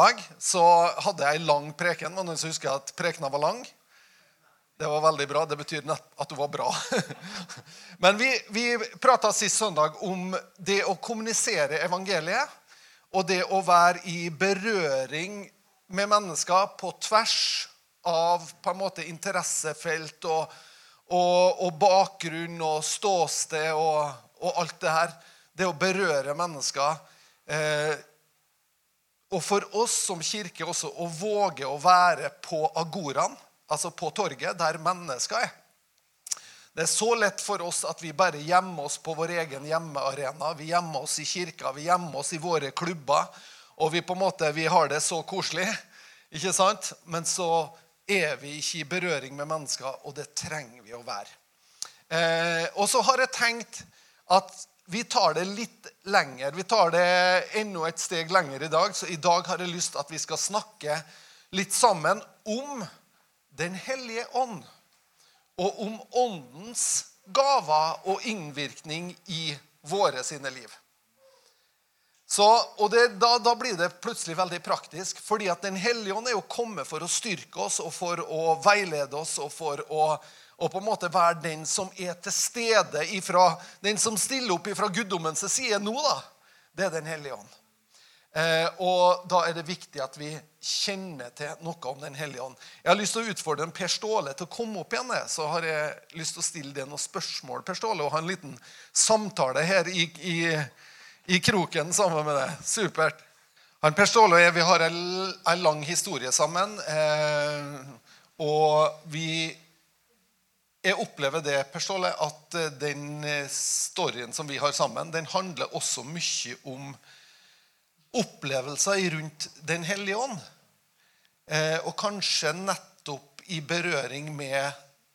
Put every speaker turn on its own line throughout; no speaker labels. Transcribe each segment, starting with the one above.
dag så hadde jeg ei lang preken. Noen som husker at prekena var lang? Det var veldig bra. Det betyr at du var bra. Men vi, vi prata sist søndag om det å kommunisere evangeliet. Og det å være i berøring med mennesker på tvers av på en måte interessefelt og, og, og bakgrunn og ståsted og, og, alt det her. Det å berøre mennesker. Eh, og for oss som kirke også å våge å være på agoraen, altså på torget, der mennesker er. Det er så lett for oss at vi bare gjemmer oss på vår egen hjemmearena. Vi gjemmer oss i kirka, vi gjemmer oss i våre klubber. Og vi på en måte, vi har det så koselig. ikke sant? Men så er vi ikke i berøring med mennesker, og det trenger vi å være. Eh, og så har jeg tenkt at vi tar det litt lenger. Vi tar det enda et steg lenger i dag. Så i dag har jeg lyst til at vi skal snakke litt sammen om Den hellige ånd og om Åndens gaver og innvirkning i våre sine liv. Så, og det, da, da, blir det plutselig veldig praktisk, fordi at Den hellige ånd er jo kommet for å styrke oss og for å veilede oss og for å, og på en måte være den som er til stede ifra, den som stiller opp fra guddommens side nå. da, Det er Den hellige ånd. Eh, og da er det viktig at vi kjenner til noe om Den hellige ånd. Jeg har lyst til å utfordre en Per Ståle til å komme opp igjen. Så har jeg lyst til å stille deg noen spørsmål Per Ståle, og ha en liten samtale her i, i, i kroken sammen med deg. Supert. Han Per Ståle og jeg vi har en, en lang historie sammen. Eh, og vi jeg opplever det personlig at den storyen som vi har sammen, den handler også mye om opplevelser rundt Den hellige ånd. Eh, og kanskje nettopp i berøring med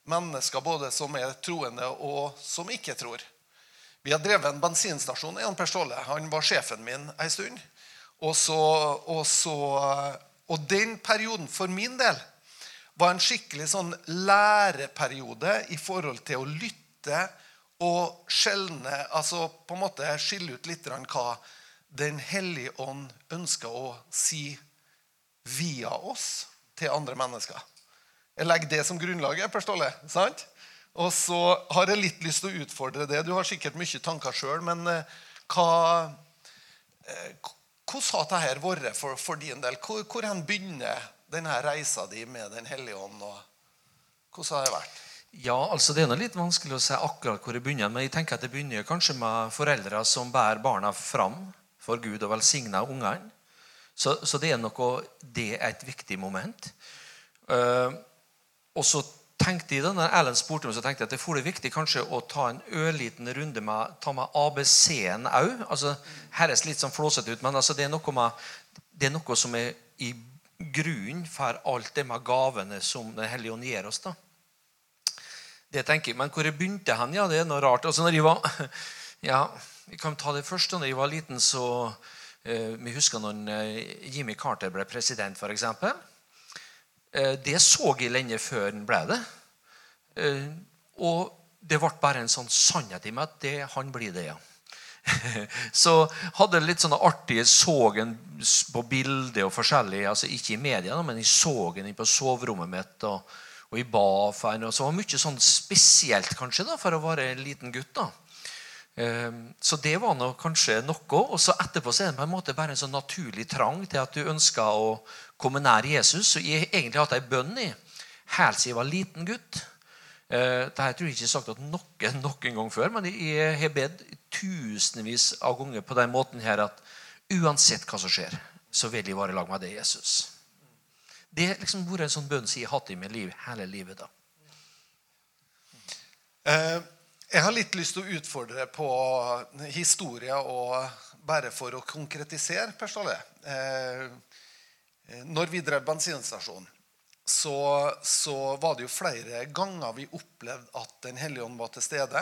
mennesker både som er troende, og som ikke tror. Vi har drevet en bensinstasjon. Jan Per Ståle. Han var sjefen min en stund. Og, så, og, så, og den perioden for min del var en skikkelig sånn læreperiode i forhold til å lytte og skjelne, altså på en måte skille ut litt hva den hellige ånd ønsker å si via oss til andre mennesker. Jeg legger det som grunnlaget. Forståelig, sant? Og så har jeg litt lyst til å utfordre det. Du har sikkert mye tanker sjøl, men eh, hva, eh, hvordan har dette vært for, for, din del? Hvor, hvor begynner denne reisa di med Den hellige ånd? og Hvordan har det vært?
Ja, altså Det er noe litt vanskelig å si akkurat hvor det begynner. Men jeg tenker at det begynner kanskje med foreldre som bærer barna fram for Gud og velsigne ungene. Så, så, det er noe, det er et viktig moment. Uh, og så tenkte jeg da Ellen spurte meg, så tenkte jeg at det er viktig kanskje å ta en ørliten runde med, ta med ABC-en òg. Altså, høres litt sånn flåsete ut, men altså, det, er noe med, det er noe som er i grunnen for alt det med gavene som Den hellige ånd gir oss. da. Det tenker jeg. Men hvor jeg begynte hen, ja, det er noe rart. Altså, når jeg var, ja, vi kan ta det først. Da jeg var liten, så eh, Vi husker når eh, Jimmy Carter ble president, f.eks. Eh, det så jeg lenge før han ble det. Eh, og det ble bare en sånn sannhet i meg at det, han blir det, ja. så hadde jeg litt sånne artige så en på bildet og forskjellig, altså ikke i media, men jeg så en på soverommet mitt. og, og jeg ba for henne. og så var det Mye sånn spesielt kanskje da, for å være en liten gutt. da. Ehm, så det var nå kanskje noe. Og så etterpå så er det på en måte bare en sånn naturlig trang til at du ønsker å komme nær Jesus. Så jeg har egentlig hatt ei bønn i helt siden jeg var liten gutt. Ehm, Dette tror jeg ikke sagt at noen noen gang før, men jeg har bedt tusenvis av ganger på den måten her at uansett hva som skjer, så vil jeg være i lag med deg, Jesus. Det har liksom vært en sånn bønn som jeg har hatt i mitt liv hele livet. da.
Uh. Jeg har litt lyst til å utfordre på historie, og bare for å konkretisere, Per Ståle. Eh, når vi drev bensinstasjon, så, så, var det jo flere ganger vi opplevde at Den hellige ånd var til stede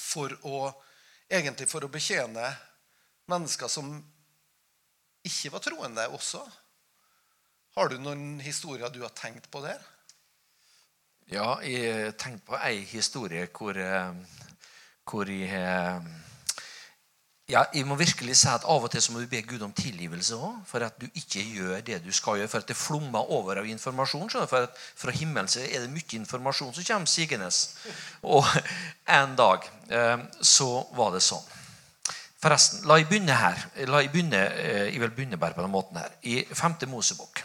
for å, egentlig for å betjene mennesker som ikke var troende også. Har du noen historier du har tenkt på der?
Ja, jeg tenkte på ei historie hvor, eh, hvor jeg Ja, jeg må virkelig si at Av og til så må du be Gud om tilgivelse òg, for at du ikke gjør det du skal gjøre. For at det flommer over av informasjon. For at Fra himmelen så er det mye informasjon som kommer sigende. Og en dag eh, så var det sånn. Forresten, la jeg begynne her. La Jeg begynne, eh, jeg vil begynne bare på den måten her. I 5. Mosebok.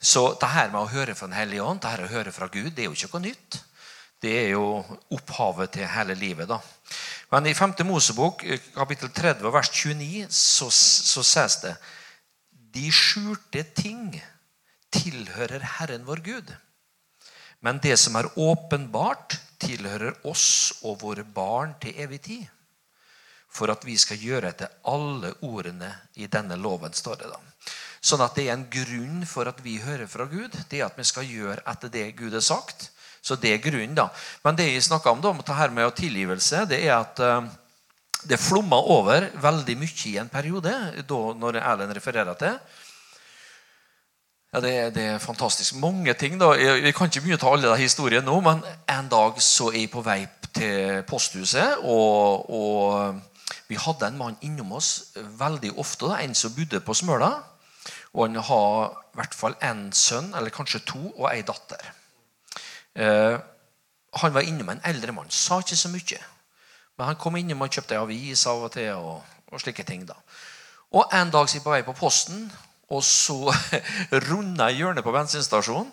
Så det her med å høre fra Den hellige ånd, det her å høre fra Gud, det er jo ikke noe nytt. Det er jo opphavet til hele livet. da. Men i 5. Mosebok, eh, kapittel 30, vers 29, så, så sies det De skjulte ting tilhører Herren vår Gud. Men det som er åpenbart, tilhører oss og våre barn til evig tid. For at vi skal gjøre etter alle ordene i denne loven, står det da. Sånn at det er en grunn for at vi hører fra Gud. Det er at vi skal gjøre etter det Gud har sagt. Så det er grunnen, da. Men det jeg snakka om, da, om det her med tilgivelse, det er at uh, det flomma over veldig mye i en periode, da, når Erlend refererer til. Ja, det, det, er fantastisk. Mange ting. da. Jeg kan ikke å ta alle de historiene nå, men en dag så er jeg på vei til posthuset, og, og vi hadde en mann innom oss veldig ofte. Da, en som bodde på Smøla. Og han har i hvert fall én sønn, eller kanskje to, og ei datter. Eh, han var innom en eldre mann. Sa ikke så mye. Men han kom innom og kjøpte avis av og til. og, og slike ting da. Og En dag jeg på vei på posten, og så runda jeg hjørnet på bensinstasjonen.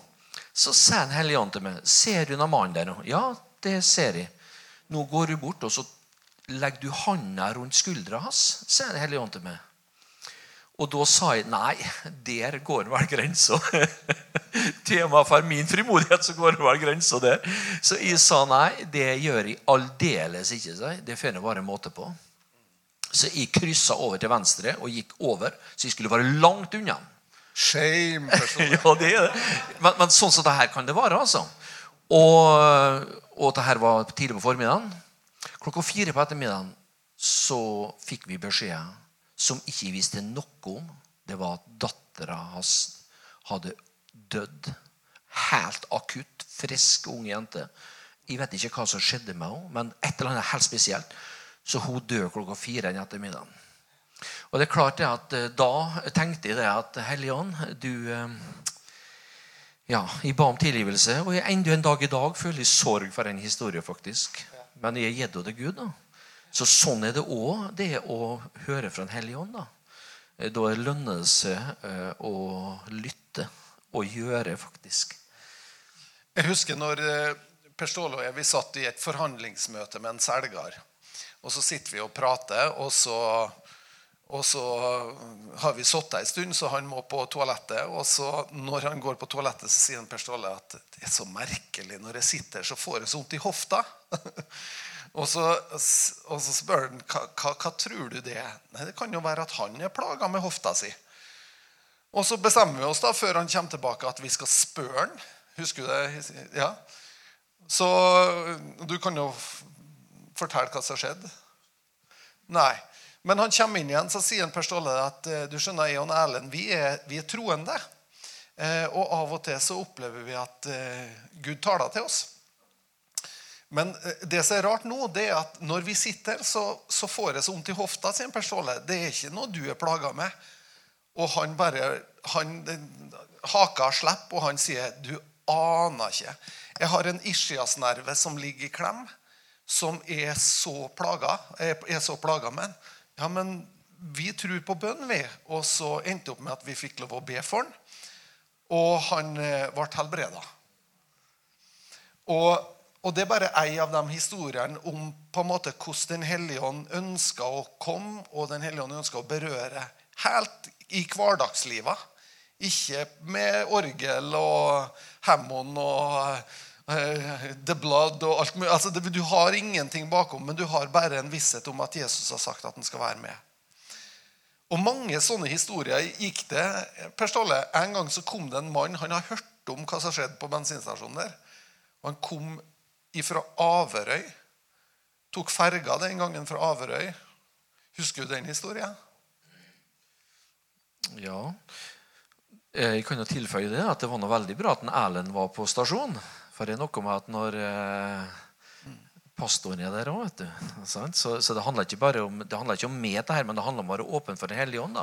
Så sa en hellig ånd til meg 'Ser du noen mann der nå?' 'Ja, det ser jeg.' 'Nå går du bort, og så legger du handa rundt skuldra hans', sa en hellig ånd til meg. Og da sa jeg nei, der går vel grensa. Tema for min frimodighet så går det vel grensa der. Så jeg sa nei, det gjør jeg aldeles ikke. Det får jeg bare en måte på. Så jeg kryssa over til venstre og gikk over, så jeg skulle være langt unna.
Shame.
ja, det er det. Men, men, sånn som det her kan det være. altså. Og, og det her var tidlig på formiddagen. Klokka fire på ettermiddagen så fikk vi beskjed som ikke visste noe om, det var at dattera hans hadde dødd. Helt akutt. Frisk, ung jente. Jeg vet ikke hva som skjedde med henne, men et eller annet helt spesielt. Så hun dør klokka fire den ettermiddagen. Og det er klart at eh, Da tenkte jeg det at Helligånd, du eh, ja, Jeg ba om tilgivelse, og jeg enda en dag i dag føler jeg sorg for en historie. faktisk. Men jeg gir gitt det Gud. da. Så sånn er det òg, det å høre fra Den hellige ånd. Da, eh, da lønner det seg å lytte og gjøre, faktisk.
Jeg husker når eh, Per Ståle og jeg vi satt i et forhandlingsmøte med en selger. Og så sitter vi og prater, og så, og så har vi sittet en stund, så han må på toalettet. Og så når han går på toalettet, så sier Per Ståle at det er så merkelig. Når jeg sitter, så får jeg så vondt i hofta. Og så, og så spør han hva, hva, hva, tror du det er. Nei, Det kan jo være at han er plaga med hofta si. Og så bestemmer vi oss da, før han kommer tilbake, at vi skal spørre han. Husker du det? Ja. Så du kan jo fortelle hva som har skjedd. Nei. Men han kommer inn igjen, så sier han Per Ståle at eh, du skjønner, jeg og Erlend vi er, vi er troende. Eh, og av og til så opplever vi at eh, Gud taler til oss. Men det som er rart nå, det er at når vi sitter, så, så får jeg så vondt i hofta. sier Per Ståle. Det er ikke noe du er plaga med. Og han bare han, Haka slipper, og han sier du aner ikke. Jeg har en ischiasnerve som ligger i klem, som er så plaga, er så plaga med den. Ja, men vi tror på bønn, vi. Og så endte det opp med at vi fikk lov å be for han. Og han eh, ble helbreda. Og og Det er bare ei av de historiene om på en måte hvordan Den hellige ånd ønska å komme, og Den hellige ånd ønsker å berøre helt i hverdagslivet. Ikke med orgel og Hammond og uh, The Blood og alt mulig. Altså, du har ingenting bakom, men du har bare en visshet om at Jesus har sagt at han skal være med. Og mange sånne historier gikk det. Per Ståle, En gang så kom det en mann. Han har hørt om hva som skjedde på bensinstasjonen der. Han kom fra Averøy. Tok ferga den gangen fra Averøy. Husker du den historien?
Ja. Jeg kan jo tilføye det at det var noe veldig bra at Erlend var på stasjon. For det er noe med at når eh, pastoren er der òg. Så, så det handler ikke bare om det handler ikke om meg, dette her, men det handler om å være åpen for Den hellige ånd.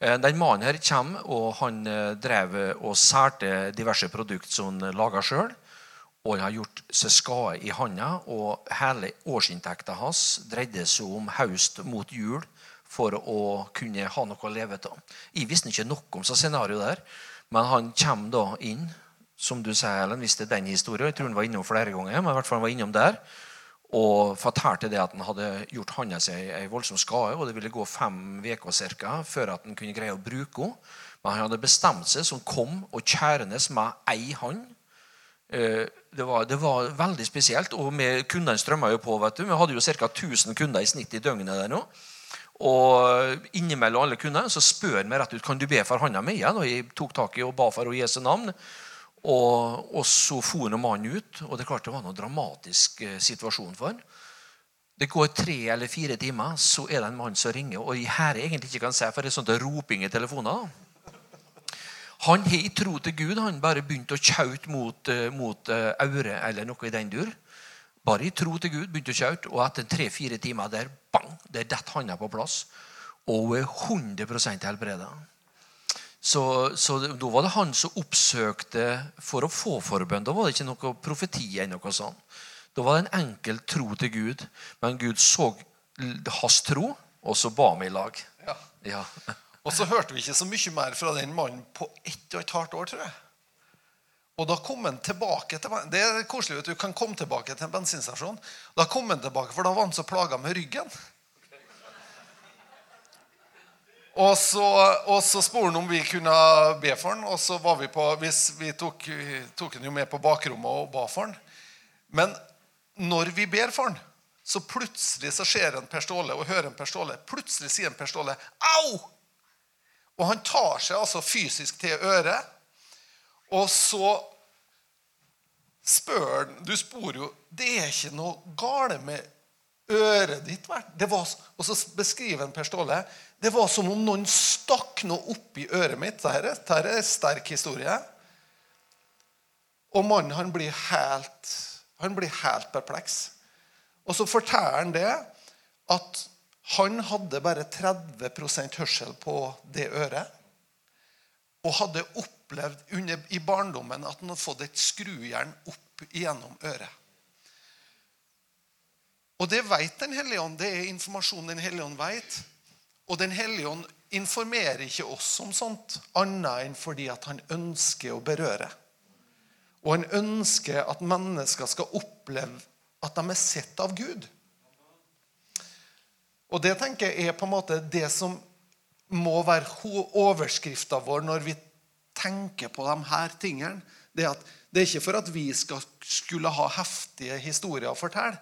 Eh, Den mannen her kommer, og han eh, drev og særte diverse produkter som han laga sjøl. Og han har gjort seg skade i handa, og hele årsinntekta hans dreide seg om høst mot jul for å kunne ha noe å leve av. Jeg visste ikke noe om så scenario der, men han kommer da inn, som du sier, Ellen, hvis det er den historien. Jeg tror han var innom flere ganger, men i hvert fall han var innom der. Og fortalte det at han hadde gjort handa si ei voldsom skade, og det ville gå fem uker før at han kunne greie å bruke henne. Men han hadde bestemt seg, som kom og kjærende med ei hånd. Eh, Det var, det var veldig spesielt. Og kundene strømma jo på. vet du. Vi hadde jo ca. 1000 kunder i snitt i døgnet der nå. Og innimellom alle kundene så spør han meg rett ut kan du be for handa mi. Ja, og jeg tok tak i og ba for å Jesu navn. Og, og så for nå mannen ut. Og det klart det var noen dramatisk eh, situasjon for han. Det går tre eller fire timer, så er det en mann som ringer. Og jeg her egentlig ikke kan se, for det er sånt roping i telefonen. Han har i tro til Gud han bare begynt å kjaute mot, eh, mot uh, øret eller noe i den dur. Bare i tro til Gud begynte å kjøre, og etter tre-fire timer der, bang, der detter handa på plass. Og hun er 100% helbreda. Så, så da var det han som oppsøkte for å få forbønn. Da var det ikke noe profeti eller noe sånt. Da var det en enkel tro til Gud. Men Gud så hans tro, og så ba vi i lag.
Ja.
Ja.
Og så hørte vi ikke så mye mer fra den mannen på ett og et halvt år, tror jeg. Og da kom han tilbake til Det er koselig at du kan komme tilbake til en bensinstasjon. Da kom han tilbake, for da var han så plaga med ryggen. Og så, og så spurte han om vi kunne be for han, og så var vi på Vi tok, tok han jo med på bakrommet og ba for han. Men når vi ber for han, så plutselig så ser en Per Ståle og hører en Per Ståle. Plutselig sier en Per Ståle 'au!' Og han tar seg altså fysisk til øret. Og så spør han Du spor jo Det er ikke noe galt med øret ditt. Var, og så beskriver han Per Ståle det var som om noen stakk noe oppi øret mitt. Dette er en sterk historie. Og mannen han blir helt, han blir helt perpleks. Og så forteller han det at han hadde bare 30% hørsel på det øret. Og hadde opplevd under, i barndommen at han hadde fått et skrujern opp gjennom øret. Og det vet Den hellige ånd. Det er informasjon Den hellige ånd vet. Og Den hellige ånd informerer ikke oss om sånt annet enn fordi at han ønsker å berøre. Og han ønsker at mennesker skal oppleve at de er sett av Gud. Og det tenker jeg er på en måte det som må være overskrifta vår når vi tenker på de her tingene. Det, at det er ikke for at vi skal skulle ha heftige historier å fortelle,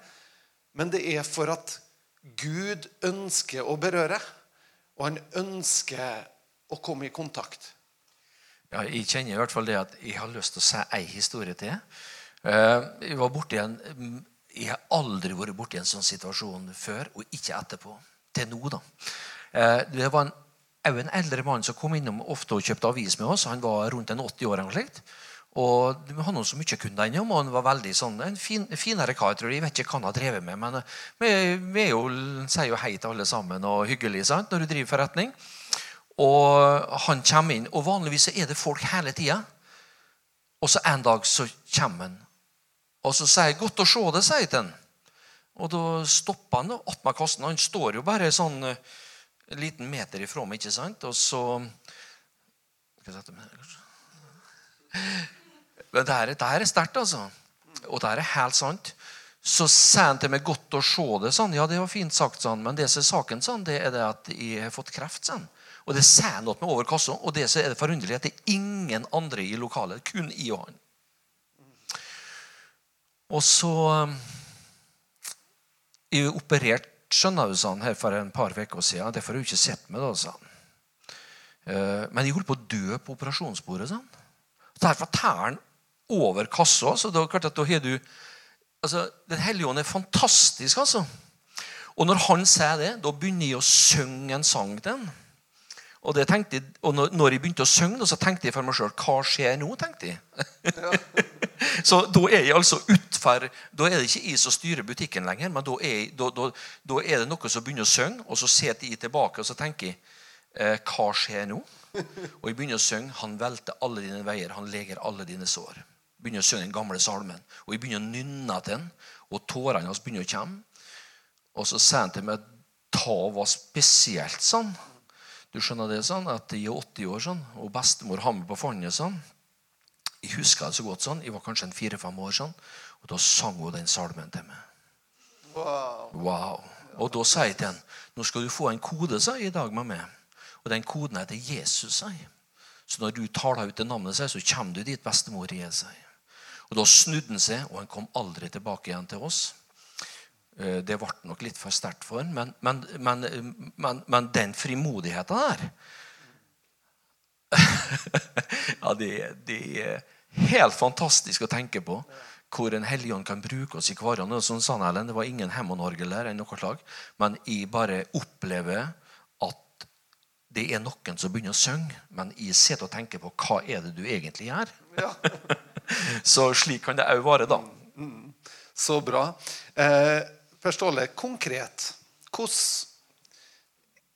men det er for at Gud ønsker å berøre, og han ønsker å komme i kontakt.
Ja, jeg kjenner i hvert fall det at jeg har lyst til å si ei historie til. Eh, Jeg var borti en Jeg har aldri vært borti en sånn situasjon før, og ikke etterpå. Til nå, da. Eh, Det var en, også en eldre mann som kom innom ofte og kjøpte avis med oss. Han var rundt en 80 år. eller slikt. Og Vi hadde så mye kunder innom, og han var veldig sånn, en fin, finere kar. tror Jeg Jeg vet ikke hva han har drevet med, men vi, jo, sier jo hei til alle sammen og hyggelig sant, når du driver forretning. Og han kommer inn, og vanligvis er det folk hele tida. Og så en dag så kommer han, og så sier 'Godt å se deg', sier han. Og da stopper han attmed kassen. Han står jo bare sånn en liten meter ifra meg, ikke sant? Og så. Men det her, det her er sterkt, altså. Og det her er helt sant. Så sa han til meg 'godt å se det', sånn. Ja, det var fint sagt, sånn. Men det som er saken, sånn, det er det at jeg har fått kreft, sånn. Og det sier han meg over kassa. Og det som er det forunderlige, at det er ingen andre i lokalet. Kun jeg og han. Og så um, Jeg er operert, skjønner du, sånn, her for en par uker siden. Det får du ikke sett med, da, sa han. Eh, Men jeg holdt på å dø på operasjonsbordet. sånn. Der forteller han over kassa. så det er klart at da har du altså, Den hellige ånd er fantastisk, altså. Og når han sier det, da begynner jeg å synge en sang til han. Og, tenkte jeg, og når, jeg begynte å synge, så tenkte jeg for meg sjøl Hva skjer nå? tenkte jeg. Så da er jeg altså utfor Da er det ikke jeg som styrer butikken lenger, men da er, jeg, da, da, da er det noe som begynner å synge, og så sitter jeg tilbake og så tenker jeg, eh, hva skjer nå? Og jeg begynner å synge 'Han velter alle dine veier, han leger alle dine sår'. Begynner å synge den gamle salmen. Og jeg begynner å nynne til den, og tårene hans begynner å komme. Og så sier han til meg ta var spesielt sånn. Du skjønner det sånn at Jeg er 80 år sånn, og bestemor har meg på fanget sånn. Jeg husker det så godt sånn. Jeg var kanskje en fire-fem år sånn. Og da sang hun den salmen til meg.
Wow.
Wow. Og da sier jeg til henne nå skal du få en kode sa jeg, i dag med meg. Og den koden heter Jesus. sa jeg. Så når du taler ut det navnet, sa jeg, så kommer du dit bestemor er. Og da snudde han seg, og han kom aldri tilbake igjen til oss. Eh, Det ble nok litt for sterkt for ham, men, men, men, men, men den frimodigheten der Ja, det, det er helt fantastisk å tenke på hvor En hellige ånd kan bruke oss i hverandre. Som sånn, Ellen, Det var ingen noe slag, men jeg bare opplever at det er noen som begynner å synge, men jeg sitter og tenker på hva er det du egentlig gjør.
Ja.
Så slik kan det òg være, da.
Så bra. Eh, per Ståle, konkret hvordan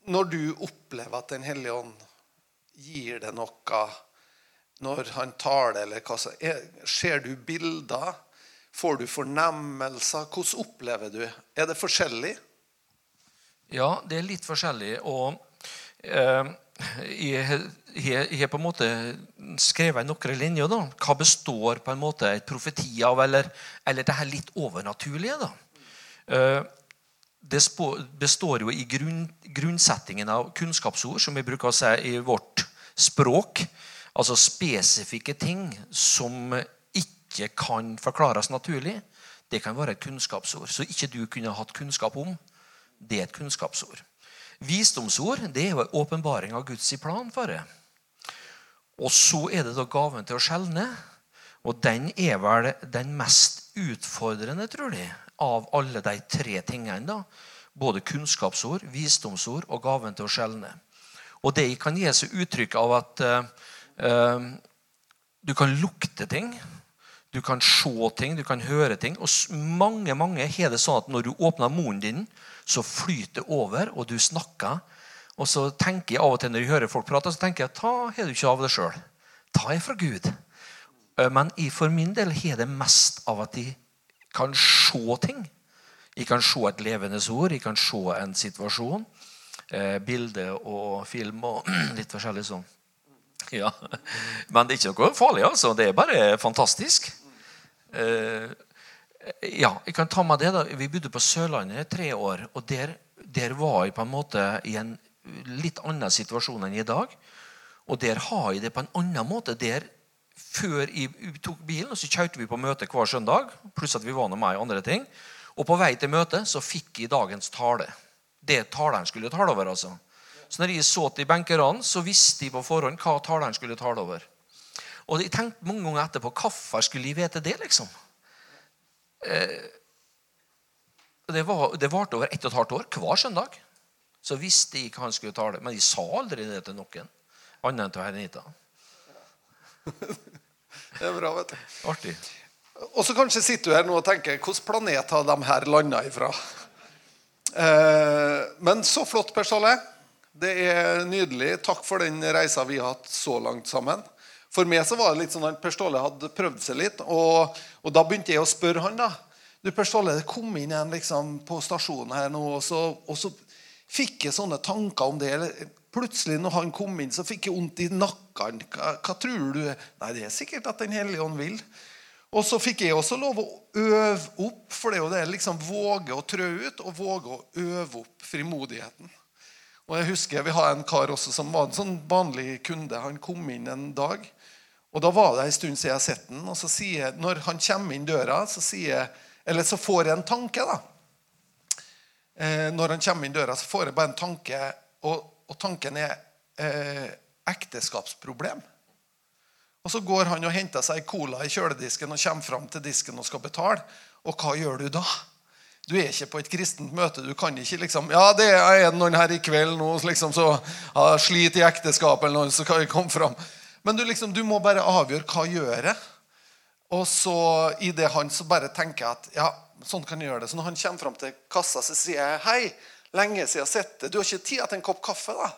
Når du opplever at Den hellige ånd gir deg noe når han taler, eller hva som er, Ser du bilder? Får du fornemmelser? Hvordan opplever du? Er det forskjellig?
Ja, det er litt forskjellig. Og eh, jeg har på en måte skrevet noen linjer. da. Hva består på en måte et profeti av, eller, eller det her litt overnaturlige? da. Eh, det består jo i grunn, grunnsettingen av kunnskapsord, som vi bruker å si i vårt språk. Altså spesifikke ting som ikke kan forklares naturlig. Det kan være et kunnskapsord. Så ikke du kunne hatt kunnskap om. Det er et kunnskapsord. Visdomsord det er jo en åpenbaring av Guds plan for det. Og så er det da gaven til å skjelne. Og den er vel den mest utfordrende, tror jeg, av alle de tre tingene. da. Både kunnskapsord, visdomsord og gaven til å skjelne. Og det kan gi seg uttrykk av at eh, eh, du kan lukte ting. Du kan se ting, du kan høre ting. Og mange mange har det sånn at når du åpner munnen din, så flyter det over, og du snakker. Og så tenker jeg av og til når jeg hører folk prate, så tenker jeg ta har du ikke av det sjøl. Ta er fra Gud. Eh, Men jeg for min del har det mest av at jeg kan se ting. Jeg kan se et levende ord, jeg kan se en situasjon. Eh, bilde og film og litt forskjellig sånn. Ja. Men det er ikke noe farlig, altså. Det er bare fantastisk. Eh, ja, jeg kan ta med det da. Vi bodde på Sørlandet i tre år. Og der, der var jeg på en måte i en litt annen situasjon enn i dag. Og der har jeg det på en annen måte. Der Før jeg tok bilen, og så kjørte vi på møte hver søndag. Pluss at vi var med i andre ting. Og på vei til møtet så fikk jeg dagens tale. Det taleren skulle tale over. altså. Så når jeg så til benkerne, så visste jeg på forhånd hva taleren skulle tale over. Og jeg tenkte mange ganger etterpå hvorfor skulle jeg vite det, liksom? Eh, det, var, det varte over ett og et halvt år. Hver søndag så visste jeg hva han skulle tale. Men jeg sa aldri det til noen, annet enn til Hernita.
Det er bra, vet du.
Artig.
Og så kanskje sitter du her nå og tenker hvilken planet har de her landa ifra? Eh, men så flott, Per Ståle. Det er nydelig. Takk for den reisa vi har hatt så langt sammen. For meg så var det litt sånn at Per Ståle hadde prøvd seg litt, og, og da begynte jeg å spørre han da. Du, Per Ståle, det kom inn en liksom på stasjonen her nå, og så, og så fikk jeg sånne tanker om det. Plutselig når han kom inn, så fikk jeg vondt i nakken. Hva, hva tror du? Nei, det er sikkert at Den hellige ånd vil. Og så fikk jeg også lov å øve opp, for det er jo det liksom våge å trø ut og våge å øve opp frimodigheten. Og jeg husker Vi har en kar også som var en sånn vanlig kunde. Han kom inn en dag, og da var det en stund siden jeg har sett den. Og så sier jeg, når han kommer inn døra, så sier jeg Eller så får jeg en tanke, da. Eh, når han kommer inn døra, så får jeg bare en tanke, og, og tanken er eh, ekteskapsproblem. Og Så går han og henter seg cola i kjøledisken og kommer fram til disken og skal betale. Og hva gjør du da? Du er ikke på et kristent møte. Du kan ikke liksom Ja, det er noen her i kveld nå liksom, så ja, sliter i ekteskapet, eller noe, så kan jeg komme fram. Men du, liksom, du må bare avgjøre hva jeg gjør Og så i det han så bare tenker jeg at ja, sånn kan jeg gjøre det. Så når han kommer fram til kassa, så sier jeg hei, lenge siden jeg har sett det. Du har ikke tid til en kopp kaffe, da?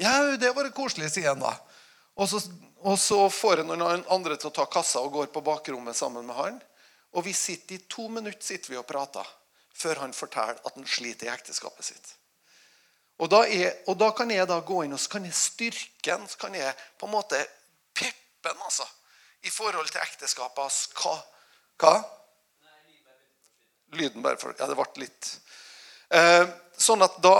Ja, det var koselig, sier han da. Og så, og så får jeg noen andre til å ta kassa og går på bakrommet sammen med han. Og vi sitter i to minutter sitter vi og prater før han forteller at han sliter i ekteskapet sitt. Og da, er, og da, kan jeg da gå inn og så kan jeg styrke han, så kan jeg på en måte peppe han altså, i forhold til ekteskapet. Hva? Hva? Lyden bare for Ja, det ble litt eh, Sånn at da,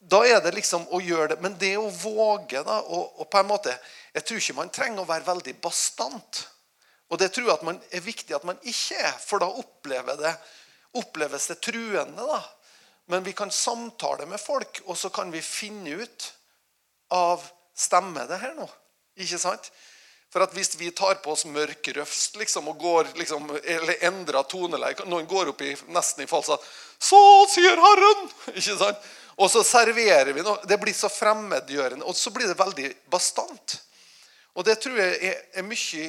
da, er det liksom å gjøre det Men det å våge, da, og, og, på en måte Jeg tror ikke man trenger å være veldig bastant. Og det tror jeg at man er viktig at man ikke er, for da opplever det, oppleves det truende. da. Men vi kan samtale med folk, og så kan vi finne ut av Stemmer det her nå? Ikke sant? For at Hvis vi tar på oss mørk røfst liksom, og går, liksom, eller endrer toneleie Noen går opp i, nesten i falsett 'Så sier Herren!' Ikke sant? Og så serverer vi noe. Det blir så fremmedgjørende. Og så blir det veldig bastant. Og det tror jeg er, mye,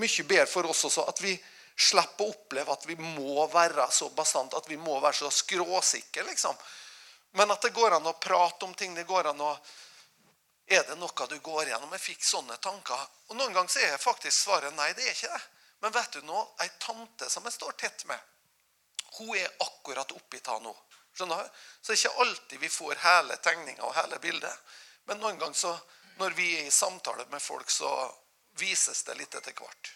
mye bedre for oss også. At vi slipper å oppleve at vi må være så bastant, at vi må være så skråsikre. Liksom. Men at det går an å prate om ting. det går an å er det noe du går gjennom? Jeg fikk sånne tanker. Og Noen ganger er faktisk svaret nei. det er ikke det. Men vet du nå, ei tante som jeg står tett med, hun er akkurat oppi ta nå. Skjønner du? Så det er ikke alltid vi får hele tegninga og hele bildet. Men noen ganger så, når vi er i samtale med folk, så vises det litt etter hvert.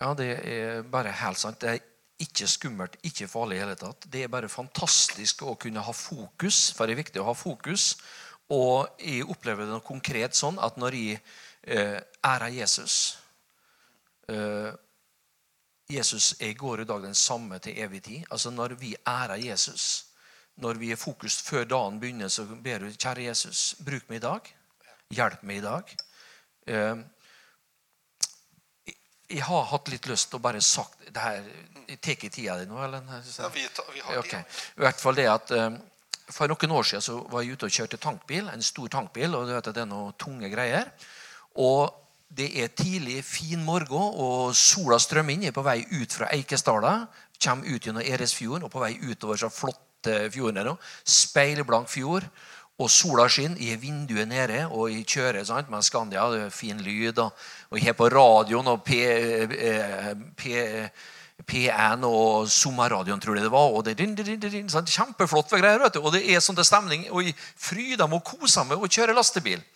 Ja, det er bare helt sant. Det er ikke skummelt, ikke farlig i hele tatt. Det er bare fantastisk å kunne ha fokus, for det er viktig å ha fokus. Og jeg opplever det konkret sånn at når jeg eh, ærer Jesus eh, Jesus i går og dag den samme til evig tid. Altså Når vi ærer Jesus, når vi er fokus før dagen begynner, så ber du kjære Jesus, bruk meg i dag. Hjelp meg i dag. Eh, jeg har hatt litt lyst til å bare sagt det her Tar ikke tida di nå? eller?
Ja, vi, tar, vi har
okay. I hvert fall det at um, For noen år siden så var jeg ute og kjørte tankbil, en stor tankbil. og du vet at Det er noen tunge greier. Og det er tidlig, fin morgen, og sola strømmer inn. Jeg er på vei ut fra Eikesdala. Kommer ut gjennom Eresfjorden og på vei utover så flotte fjorden. Speilblank fjord. Og sola skinner, har vinduet nede, og jeg kjører sant, med Skandia. Det er fin lyd. Og, og har på radioen og P, eh, P, P1 og Sommerradioen, tror jeg det var. og det din, din, din, sant, Kjempeflott greier. vet du, Og det er sånn til stemning. Og jeg fryder meg og koser meg og kjører lastebil.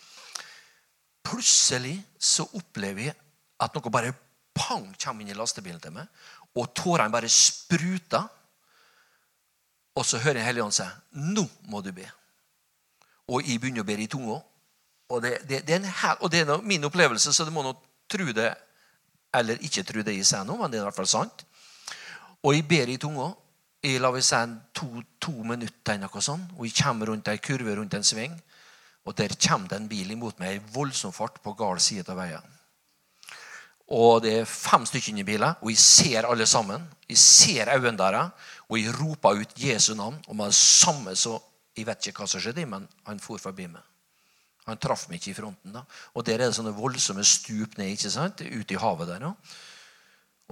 Plutselig så opplever jeg at noe bare pang kommer inn i lastebilen til meg. Og tårene bare spruter. Og så hører jeg Helligånden si 'Nå må du be' og jeg begynner å be i tunga. Og det, det, det, er hel, og det er min opplevelse, så det må nå tro det eller ikke tro det jeg sier nå, men det er i hvert fall sant. Og jeg ber i tunga. Jeg lar meg si to, to minutter, noe sånt, og jeg kommer rundt ei kurve rundt en sving. Og der kommer det en bil imot meg i voldsom fart på gal side av veien. Og det er fem stykker i bilen, og jeg ser alle sammen. Jeg ser øynene deres, og jeg roper ut Jesu navn. Og med det samme så jeg vet ikke hva som skjedde, men han for forbi meg. Han traff meg ikke i fronten. da. Og Der er det sånne voldsomme stup ned ikke sant? ut i havet. der. da.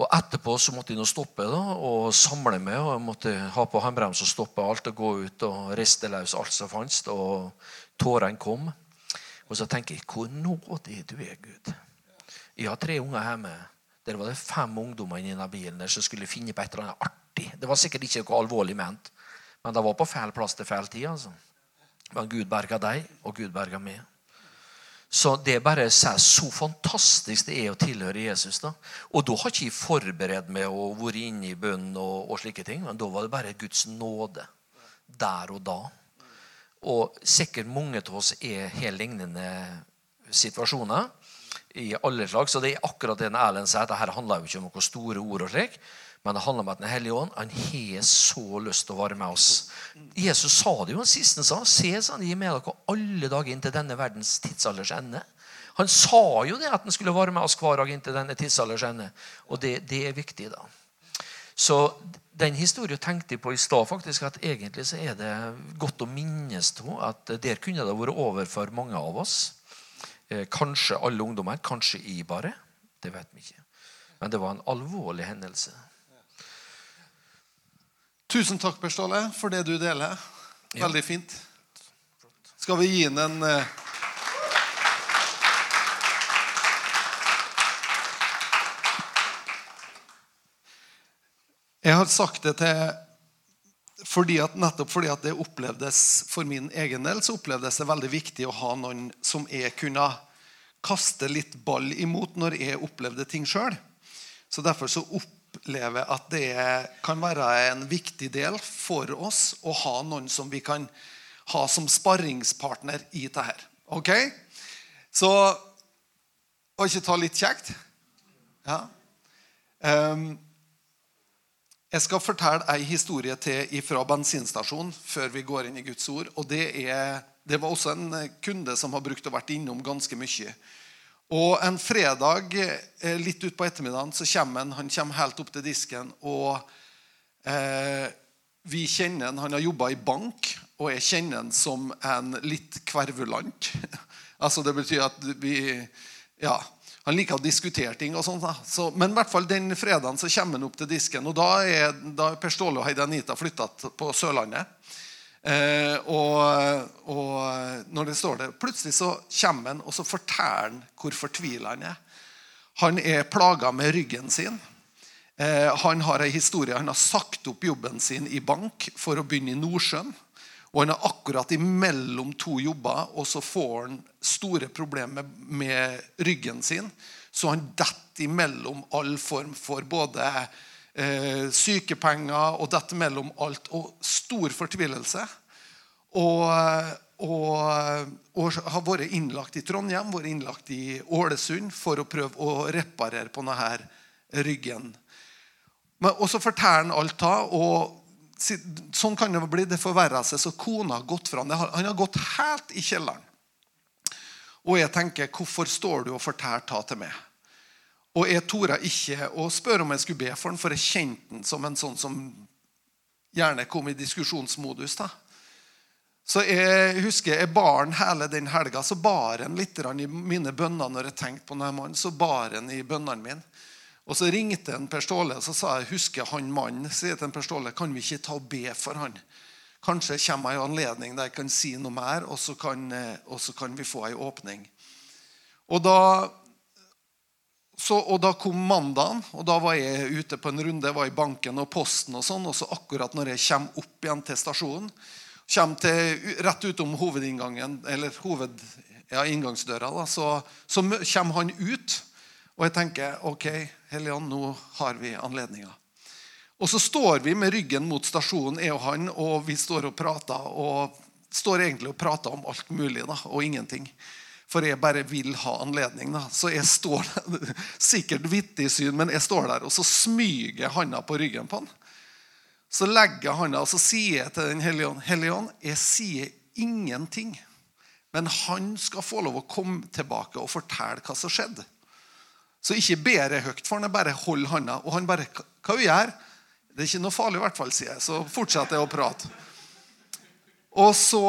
Og Etterpå så måtte jeg nå stoppe da, og samle meg. og jeg måtte Ha på håndbrems og stoppe alt og gå ut og riste løs alt som fantes. Og tårene kom. Og så tenker jeg hvor nådig du er, Gud. Jeg har tre unger hjemme. Der var det fem ungdommer inni bilen der som skulle finne på et eller annet artig. Det var sikkert ikke noe alvorlig ment. Men det var på feil plass til feil tid. altså. Men Gud berga deg, og Gud berga meg. Så det bare sier så fantastisk det er å tilhøre Jesus. da. Og da har ikke jeg forberedt meg og vært inne i bønn og, og, slike ting. Men da var det bare Guds nåde der og da. Og sikkert mange av oss er helt lignende situasjoner i alle slag. Så det er akkurat det Erlend sier. Dette handler jo ikke om noen store ord. og slik, men det handler om at Den hellige ånd han har så lyst til å være med oss. Jesus sa det jo sist han sa. Se, han gir med dere alle dager inntil denne verdens tidsalders ende. Han sa jo det at han skulle være med oss hver dag inntil denne tidsalders ende. Og det, det, er viktig, da. Så den historien tenkte jeg på i stad. faktisk, At egentlig så er det godt å minnes to, at der kunne det vært over for mange av oss. Eh, kanskje alle ungdommer, kanskje i bare. Det vet vi ikke. Men det var en alvorlig hendelse.
Tusen takk, Per Ståle, for det du deler. Veldig fint. Skal vi gi ham en eh, Jeg har sagt det til fordi at, nettopp fordi at det opplevdes for min egen del så opplevdes det veldig viktig å ha noen som jeg kunne kaste litt ball imot når jeg opplevde ting sjøl. Så derfor så opplever at det kan være en viktig del for oss å ha noen som vi kan ha som sparringspartner i dette. Ok? Så Var ikke ta litt kjekt? Ja. Um, jeg skal fortelle ei historie til fra bensinstasjonen før vi går inn i Guds ord. og det, er, det var også en kunde som har brukt og vært innom ganske mye. Og En fredag eh, litt utpå ettermiddagen så kommer han, han kommer helt opp til disken. og eh, Vi kjenner han, han har jobba i bank, og jeg kjenner han som en litt kvervulant. altså Det betyr at vi ja, han liker å diskutere ting. og sånt. Så, men i hvert fall den fredagen så kommer han opp til disken. og Da er, da er Per Ståle og Heidi Anita flytta på Sørlandet. Eh, og, og, når det står der, Plutselig så kommer han og så forteller han hvor fortvila han er. Han er plaga med ryggen sin. Eh, han har en historie, han har sagt opp jobben sin i bank for å begynne i Nordsjøen. Og han er akkurat imellom to jobber, og så får han store problemer med ryggen sin. Så han detter imellom all form for både eh, sykepenger og dette mellom alt. Og stor fortvilelse. Og, og, og, har vært innlagt i Trondheim, vært innlagt i Ålesund for å prøve å reparere på denne ryggen. Men, og så forteller han alt da, og Sånn kan det bli. Det forverrer seg. Så kona har gått fra han. Han har gått helt i kjelleren. Og jeg tenker, hvorfor står du og forteller ta til meg? Og jeg torde ikke å spørre om jeg skulle be for den, for jeg kjente den som en sånn som gjerne kom i diskusjonsmodus. da. Så jeg husker jeg bar den hele den helga. Så bar han litt i mine bønner når jeg tenkte på denne mannen. Så bar han i bønnene mine. Og Så ringte en Per Ståle og så sa jeg, husker han mannen. sier til en Per Ståle, Kan vi ikke ta og be for han? Kanskje kommer en anledning der jeg kan si noe mer, og så kan, eh, og så kan vi få en åpning. Og da, så, og da kom mandagen, og da var jeg ute på en runde. Jeg var i banken og posten. og sånn, og så akkurat når jeg kommer opp igjen til stasjonen, kommer til, rett utom hovedinngangen, eller hoved, ja, inngangsdøra, da, så, så kommer han ut. Og jeg tenker ok, Helligånd, nå har vi anledninga. Og så står vi med ryggen mot stasjonen, jeg og han, og vi står og prater. Og står egentlig og prater om alt mulig da, og ingenting. For jeg bare vil ha anledning. da. Så jeg står der, Sikkert vittig syn, men jeg står der, og så smyger jeg handa på ryggen på han. Så legger jeg handa, og så sier jeg til Den hellige ånd Hellige ånd, jeg sier ingenting. Men han skal få lov å komme tilbake og fortelle hva som skjedde. Så ikke ber jeg høyt for han, jeg bare holder handa. Og han bare Hva gjør gjør? Det er ikke noe farlig, i hvert fall, sier jeg. Så fortsetter jeg å prate. Og så,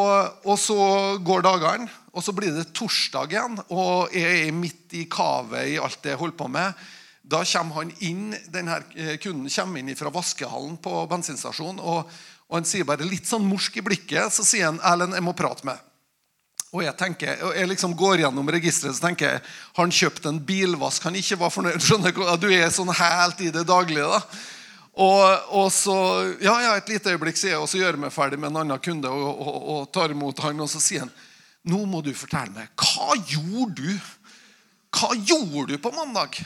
og så går dagene, og så blir det torsdag igjen, og jeg er midt i kavet i alt det jeg holder på med. Da kommer han inn, denne eh, kunden kommer inn fra vaskehallen på bensinstasjonen, og, og han sier bare litt sånn morsk i blikket. Så sier han 'Erlend, jeg må prate med'. Og jeg tenker, og jeg liksom går gjennom registeret så tenker jeg, har han kjøpt en bilvask han ikke var fornøyd skjønner Du er sånn helt i det daglige. da. Og, og, så ja, ja, et lite øyeblikk sier jeg, og så gjør jeg meg ferdig med en annen kunde og, og, og, tar imot han, og så sier han nå må du fortelle meg, hva gjorde du? Hva gjorde du på mandag?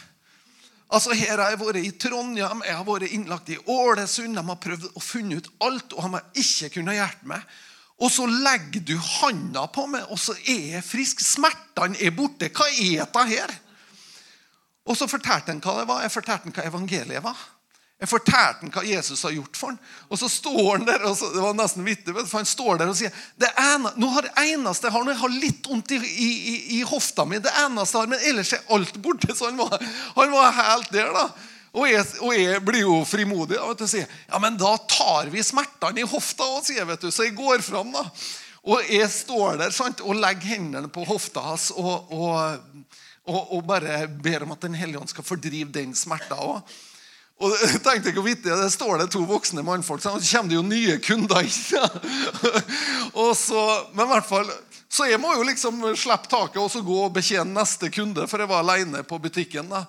Altså Her har jeg vært i Trondheim, jeg har vært innlagt i Ålesund. De har prøvd å funne ut alt, og de har ikke kunnet hjelpe meg. Og så legger du handa på meg, og så er jeg frisk. Smertene er borte. Hva er dette her? Og så fortalte han hva det var. Jeg fortalte han hva evangeliet var. Jeg fortalte han hva Jesus har gjort for han. Og så står han der og så, det var nesten vittig, for han står der og sier det ene, nå har det eneste jeg har, jeg har litt vondt i, i, i, hofta mi, det eneste jeg har, men ellers er alt borte. Så han var, han var helt der. da. Og jeg, og jeg, blir jo frimodig og sier ja, men da tar vi smertene i hofta òg, sier vet du. Så jeg går fram. da. Og jeg står der sant, og legger hendene på hofta hans og, og, og bare ber om at Den hellige ånd skal fordrive den smerta òg. Og tenk deg hvor vittig, Det står det to voksne mannfolk, så kommer det jo nye kunder inn. så, men i hvert fall, så jeg må jo liksom slippe taket og så gå og betjene neste kunde, for jeg var alene på butikken. da.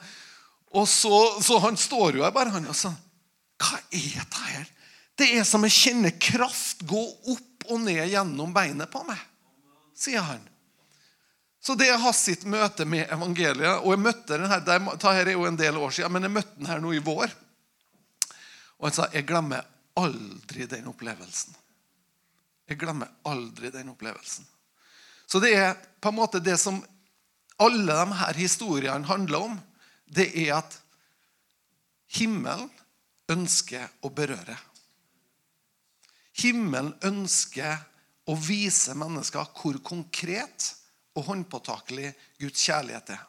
Og så, så han står jo her bare han og sier Hva er dette her? Det er som jeg kjenner kraft gå opp og ned gjennom beinet på meg, sier han. Så det er hans sitt møte med evangeliet. Og jeg møtte den her, det er jo en del år siden, men jeg møtte den her nå i vår. Og han sa jeg glemmer aldri den opplevelsen. Jeg glemmer aldri den opplevelsen. Så det er på en måte det som alle de her historiene handler om. Det er at himmelen ønsker å berøre. Himmelen ønsker å vise mennesker hvor konkret og håndpåtakelig Guds kjærlighet er.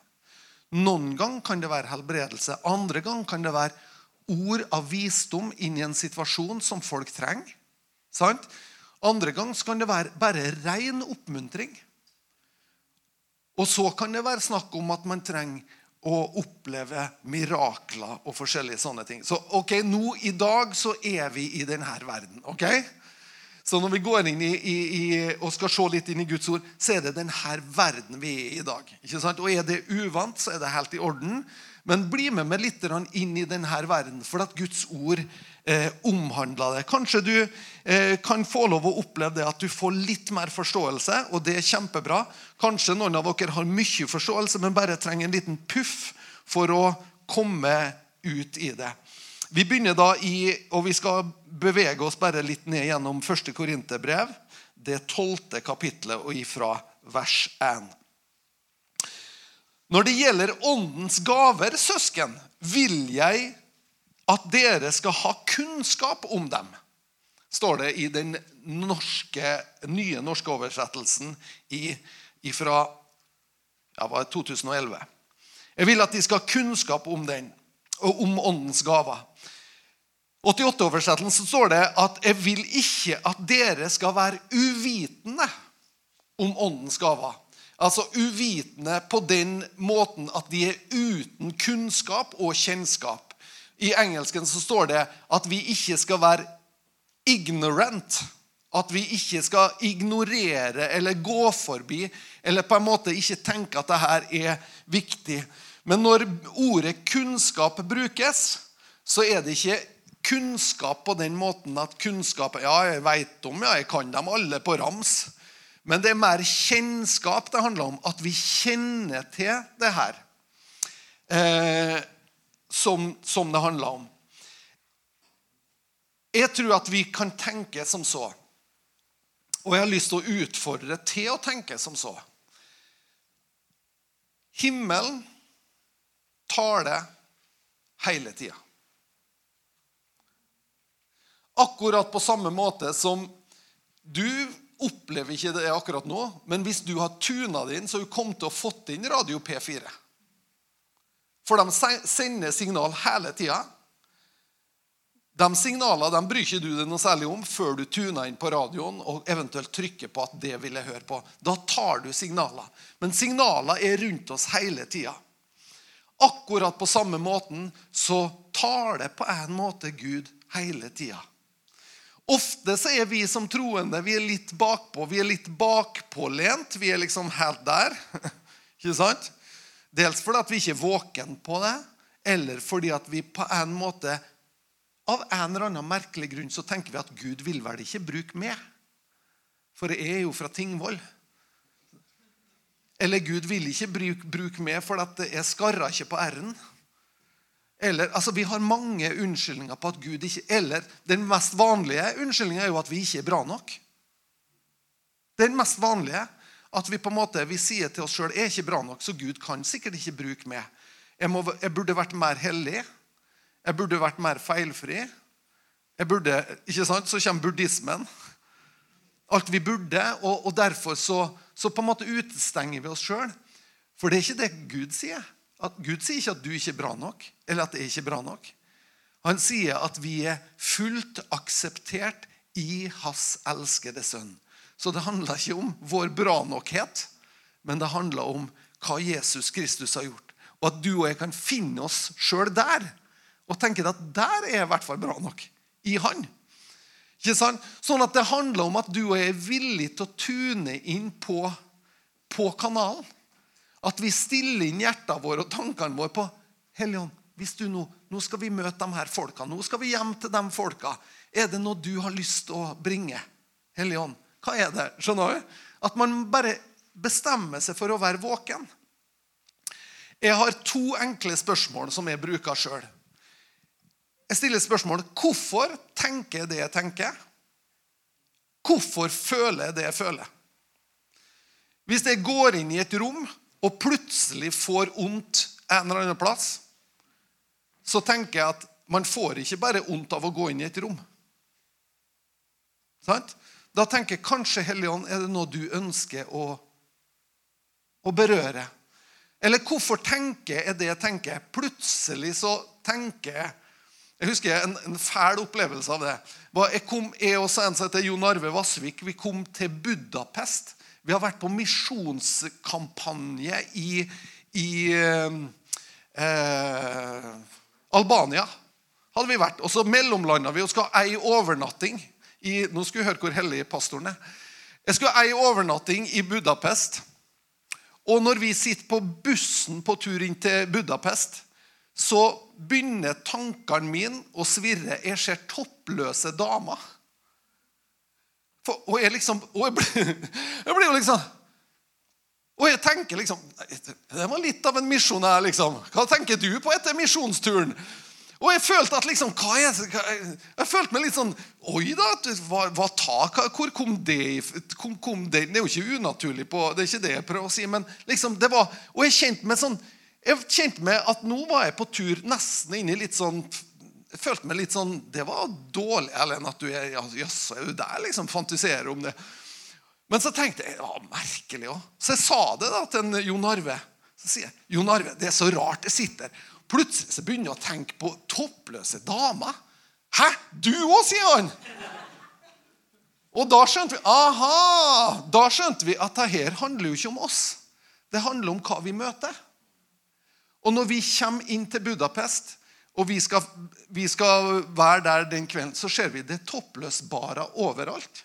Noen gang kan det være helbredelse. Andre gang kan det være ord av visdom inn i en situasjon som folk trenger. Sant? Andre gang kan det være bare ren oppmuntring. Og så kan det være snakk om at man trenger å oppleve mirakler og forskjellige sånne ting. Så ok, nå i dag så er vi i denne verden. ok? Så når vi går inn i, i, i, og skal se litt inn i Guds ord, så er det denne verden vi er i i dag. Ikke sant? Og er det uvant, så er det helt i orden. Men bli med meg litt inn i denne verden, for at Guds ord eh, omhandler det. Kanskje du eh, kan få lov å oppleve det at du får litt mer forståelse, og det er kjempebra. Kanskje noen av dere har mye forståelse, men bare trenger en liten puff for å komme ut i det. Vi begynner da i, og vi skal bevege oss bare litt ned gjennom 1. Korinterbrev, det tolvte kapitlet, og ifra vers 1. Når det gjelder åndens gaver, søsken, vil jeg at dere skal ha kunnskap om dem. Står det i den norske, nye norske oversettelsen fra ja, 2011. Jeg vil at de skal ha kunnskap om den, og om åndens gaver. 88-oversettelsen står det at 'jeg vil ikke at dere skal være uvitende om åndens gaver'. Altså uvitende på den måten at de er uten kunnskap og kjennskap. I engelsken så står det at vi ikke skal være ignorant. At vi ikke skal ignorere eller gå forbi eller på en måte ikke tenke at dette er viktig. Men når ordet kunnskap brukes, så er det ikke kunnskap på den måten at kunnskap Ja, jeg veit om, ja, jeg kan dem alle på rams. Men det er mer kjennskap det handler om. At vi kjenner til det her. Eh, som, som det handler om. Jeg tror at vi kan tenke som så. Og jeg har lyst til å utfordre til å tenke som så. Himmelen taler hele tida. Akkurat på samme måte som du opplever ikke det akkurat nå, men hvis du har tuna det inn, så har du kommet til å fått inn Radio P4. For de sender signal hele tida. De signalene de bryr ikke du deg noe særlig om før du tuner inn på radioen og eventuelt trykker på at det vil jeg høre på. Da tar du signaler. Men signaler er rundt oss hele tida. Akkurat på samme måten så tar det på en måte Gud hele tida. Ofte så er vi som troende vi er litt bakpå. Vi er litt bakpålent. Vi er liksom helt der. Ikke sant? Dels fordi at vi ikke er våken på det, eller fordi at vi på en måte av en eller annen merkelig grunn så tenker vi at Gud vil vel ikke bruke meg. For jeg er jo fra Tingvoll. Eller Gud vil ikke bruke, bruke meg, for at jeg skarrer ikke på r-en. Eller, altså Vi har mange unnskyldninger på at Gud ikke Eller den mest vanlige unnskyldningen er jo at vi ikke er bra nok. Den mest vanlige at vi på en måte, vi sier til oss sjøl er ikke bra nok, så Gud kan sikkert ikke bruke meg. Jeg, må, jeg burde vært mer hellig. Jeg burde vært mer feilfri. Jeg burde, ikke sant? Så kommer buddhismen. Alt vi burde. Og, og derfor så, så, på en måte utestenger vi oss sjøl. For det er ikke det Gud sier. At Gud sier ikke at du ikke er bra nok, eller at det er ikke bra nok. Han sier at vi er fullt akseptert i Hans elskede sønn. Så det handler ikke om vår bra nokhet, men det handler om hva Jesus Kristus har gjort. Og at du og jeg kan finne oss sjøl der. Og tenke at der er jeg i hvert fall bra nok. I Han. Ikke sant? Sånn at det handler om at du og jeg er villig til å tune inn på, på kanalen. At vi stiller inn hjertene våre og tankene våre på Helligånd, hvis du nå, nå skal vi møte de her folka. Nå skal vi hjem til de folka. Er det noe du har lyst til å bringe? Helligånd, hva er det? Skjønner du? At man bare bestemmer seg for å være våken. Jeg har to enkle spørsmål som jeg bruker sjøl. Jeg stiller spørsmål hvorfor tenker jeg det jeg tenker. Hvorfor føler jeg det jeg føler? Hvis jeg går inn i et rom og plutselig får vondt en eller annen plass, så tenker jeg at man får ikke bare vondt av å gå inn i et rom. Sant? Da tenker jeg kanskje Helligånd, er det noe du ønsker å, å berøre? Eller hvorfor tenker jeg det jeg tenker? Plutselig så tenker jeg Jeg husker en, en fæl opplevelse av det. Jeg, kom, jeg og en som heter Jon Arve Vassvik vi kom til Budapest. Vi har vært på misjonskampanje i, i eh, Albania. hadde vi vært. Og så mellomlanda vi og skal ha ei overnatting. I, nå skal vi høre hvor hellig pastoren er. Jeg skulle ha ei overnatting i Budapest. Og når vi sitter på bussen på tur inn til Budapest, så begynner tankene mine å svirre. Jeg ser toppløse damer. For, og jeg liksom og jeg blir, jeg blir jo liksom Og jeg tenker liksom Det var litt av en misjon her, liksom. Hva tenker du på etter misjonsturen? Og jeg følte at liksom hva er, hva, Jeg følte meg litt sånn Oi da, hva, hva ta, Hvor kom det, kom, kom det Det er jo ikke unaturlig på Det er ikke det jeg prøver å si, men liksom det var Og jeg kjente meg sånn jeg kjente meg at nå var jeg på tur nesten inn i litt sånn Jeg følte meg litt sånn Det var dårlig, Ellen, at du er Jøss, er du der? liksom Fantiserer om det. Men så tenkte jeg ja, merkelig òg. Så jeg sa det da til en Jon Arve. Så sier jeg Jon Arve, det er så rart jeg sitter Plutselig så begynner jeg å tenke på toppløse damer. Hæ? Du òg, sier han. Og da skjønte vi aha, da skjønte vi at det her handler jo ikke om oss. Det handler om hva vi møter. Og når vi kommer inn til Budapest, og vi skal, vi skal være der den kvelden, så ser vi det toppløsbare overalt.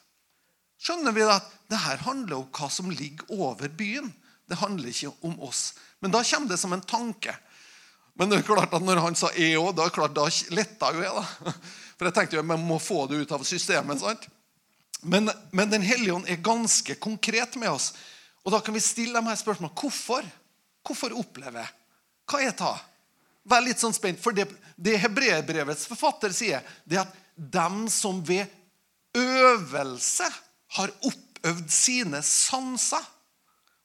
Skjønner vi at det her handler om hva som ligger over byen? Det handler ikke om oss. Men da kommer det som en tanke. Men det er klart at når han sa 'jeg òg', da, klart, da letta jo jeg. da. For jeg tenkte jo jeg må få det ut av systemet. sant? Men, men Den hellige ånd er ganske konkret med oss. Og da kan vi stille dem her spørsmål. Hvorfor? Hvorfor opplever jeg? Hva er det? Vær litt sånn spent. For det, det hebreerbrevets forfatter sier, det er at dem som ved øvelse har oppøvd sine sanser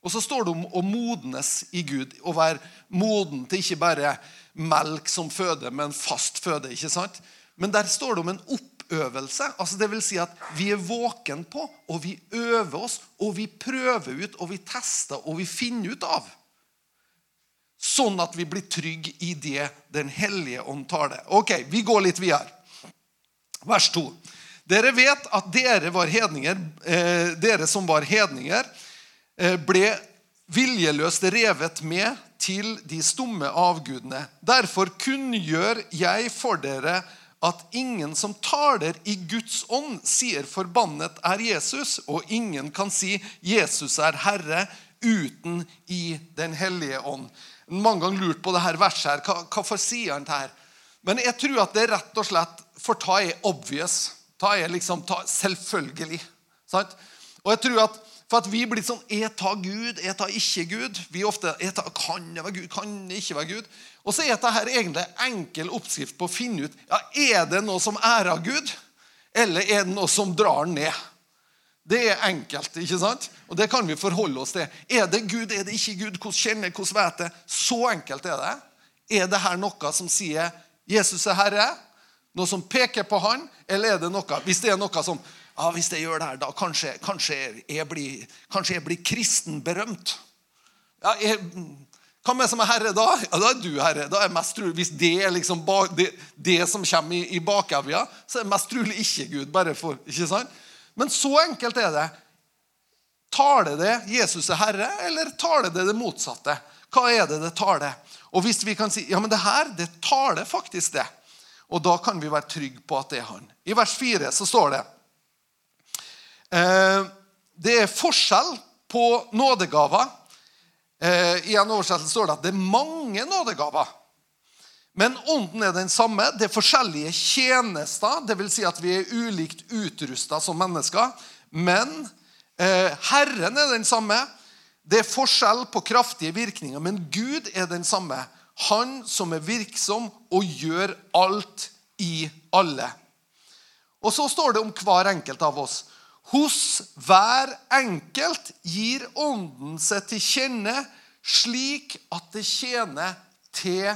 og så står det om å modnes i Gud. Å være moden til ikke bare melk som føde, men fast føde. ikke sant? Men der står det om en oppøvelse. altså det vil si at Vi er våken på, og vi øver oss, og vi prøver ut, og vi tester, og vi finner ut av. Sånn at vi blir trygge i det Den hellige ånd tar det. Ok, vi går litt videre. Vers 2. Dere vet at dere var hedninger, eh, dere som var hedninger, Eh, ble viljeløst revet med til de stumme avgudene. Derfor kunngjør jeg for dere at ingen som taler i Guds ånd, sier 'forbannet er Jesus', og ingen kan si 'Jesus er Herre' uten i Den hellige ånd. Mange ganger lurt på det her verset. her, hva, Hvorfor sier han det her? Men jeg tror at det er rett og slett for ta er obvious. Ta er liksom ta, selvfølgelig. Sant? Og jeg tror at for at vi blir sånn Jeg tar Gud, jeg tar ikke Gud. Vi ofte jeg tar, Kan jeg være Gud? Kan jeg ikke være Gud? Og så er dette egentlig enkel oppskrift på å finne ut ja, er det noe som ærer Gud, eller er det noe som drar ned. Det er enkelt. ikke sant? Og det kan vi forholde oss til. Er det Gud, er det ikke Gud? Hvordan kjenner jeg, hvordan vet jeg? Så enkelt er det. Er det her noe som sier 'Jesus er Herre'? Noe som peker på Han? Eller er det noe Hvis det er noe som ja, hvis jeg gjør det her, da kanskje, kanskje, jeg, blir, kanskje jeg blir kristen berømt. Ja, jeg, hva med som er herre da? Ja, Da er du herre. Da er mest trolig, Hvis det er liksom det, det, som kommer i, i bakevja, så er det mest trolig ikke Gud. bare for, ikke sant? Men så enkelt er det. Taler det Jesus er Herre, eller taler det det motsatte? Hva er det det taler? Og hvis vi kan si ja, men det her, det taler faktisk det, og da kan vi være trygge på at det er han. I vers 4 så står det eh, Det er forskjell på nådegaver. Eh, I en oversettelse står det at det er mange nådegaver. Men ånden er den samme. Det er forskjellige tjenester, dvs. Si at vi er ulikt utrusta som mennesker. Men eh, Herren er den samme. Det er forskjell på kraftige virkninger, men Gud er den samme. Han som er virksom og gjør alt i alle. Og så står det om hver enkelt av oss. Hos hver enkelt gir Ånden seg til kjenne slik at det tjener til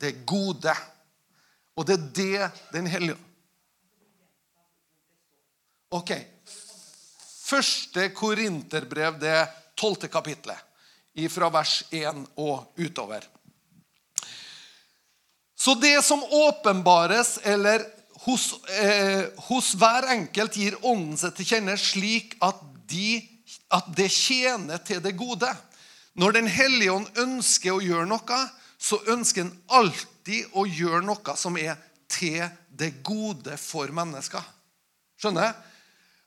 det gode. Og det er det Den hellige Ok. Første korinterbrev, det tolvte kapitlet, fra vers 1 og utover. Så det som åpenbares, eller hos, eh, hos hver enkelt gir Ånden seg til kjenne slik at, de, at det tjener til det gode. Når Den hellige ånd ønsker å gjøre noe, så ønsker han alltid å gjøre noe som er til det gode for mennesker. Skjønner?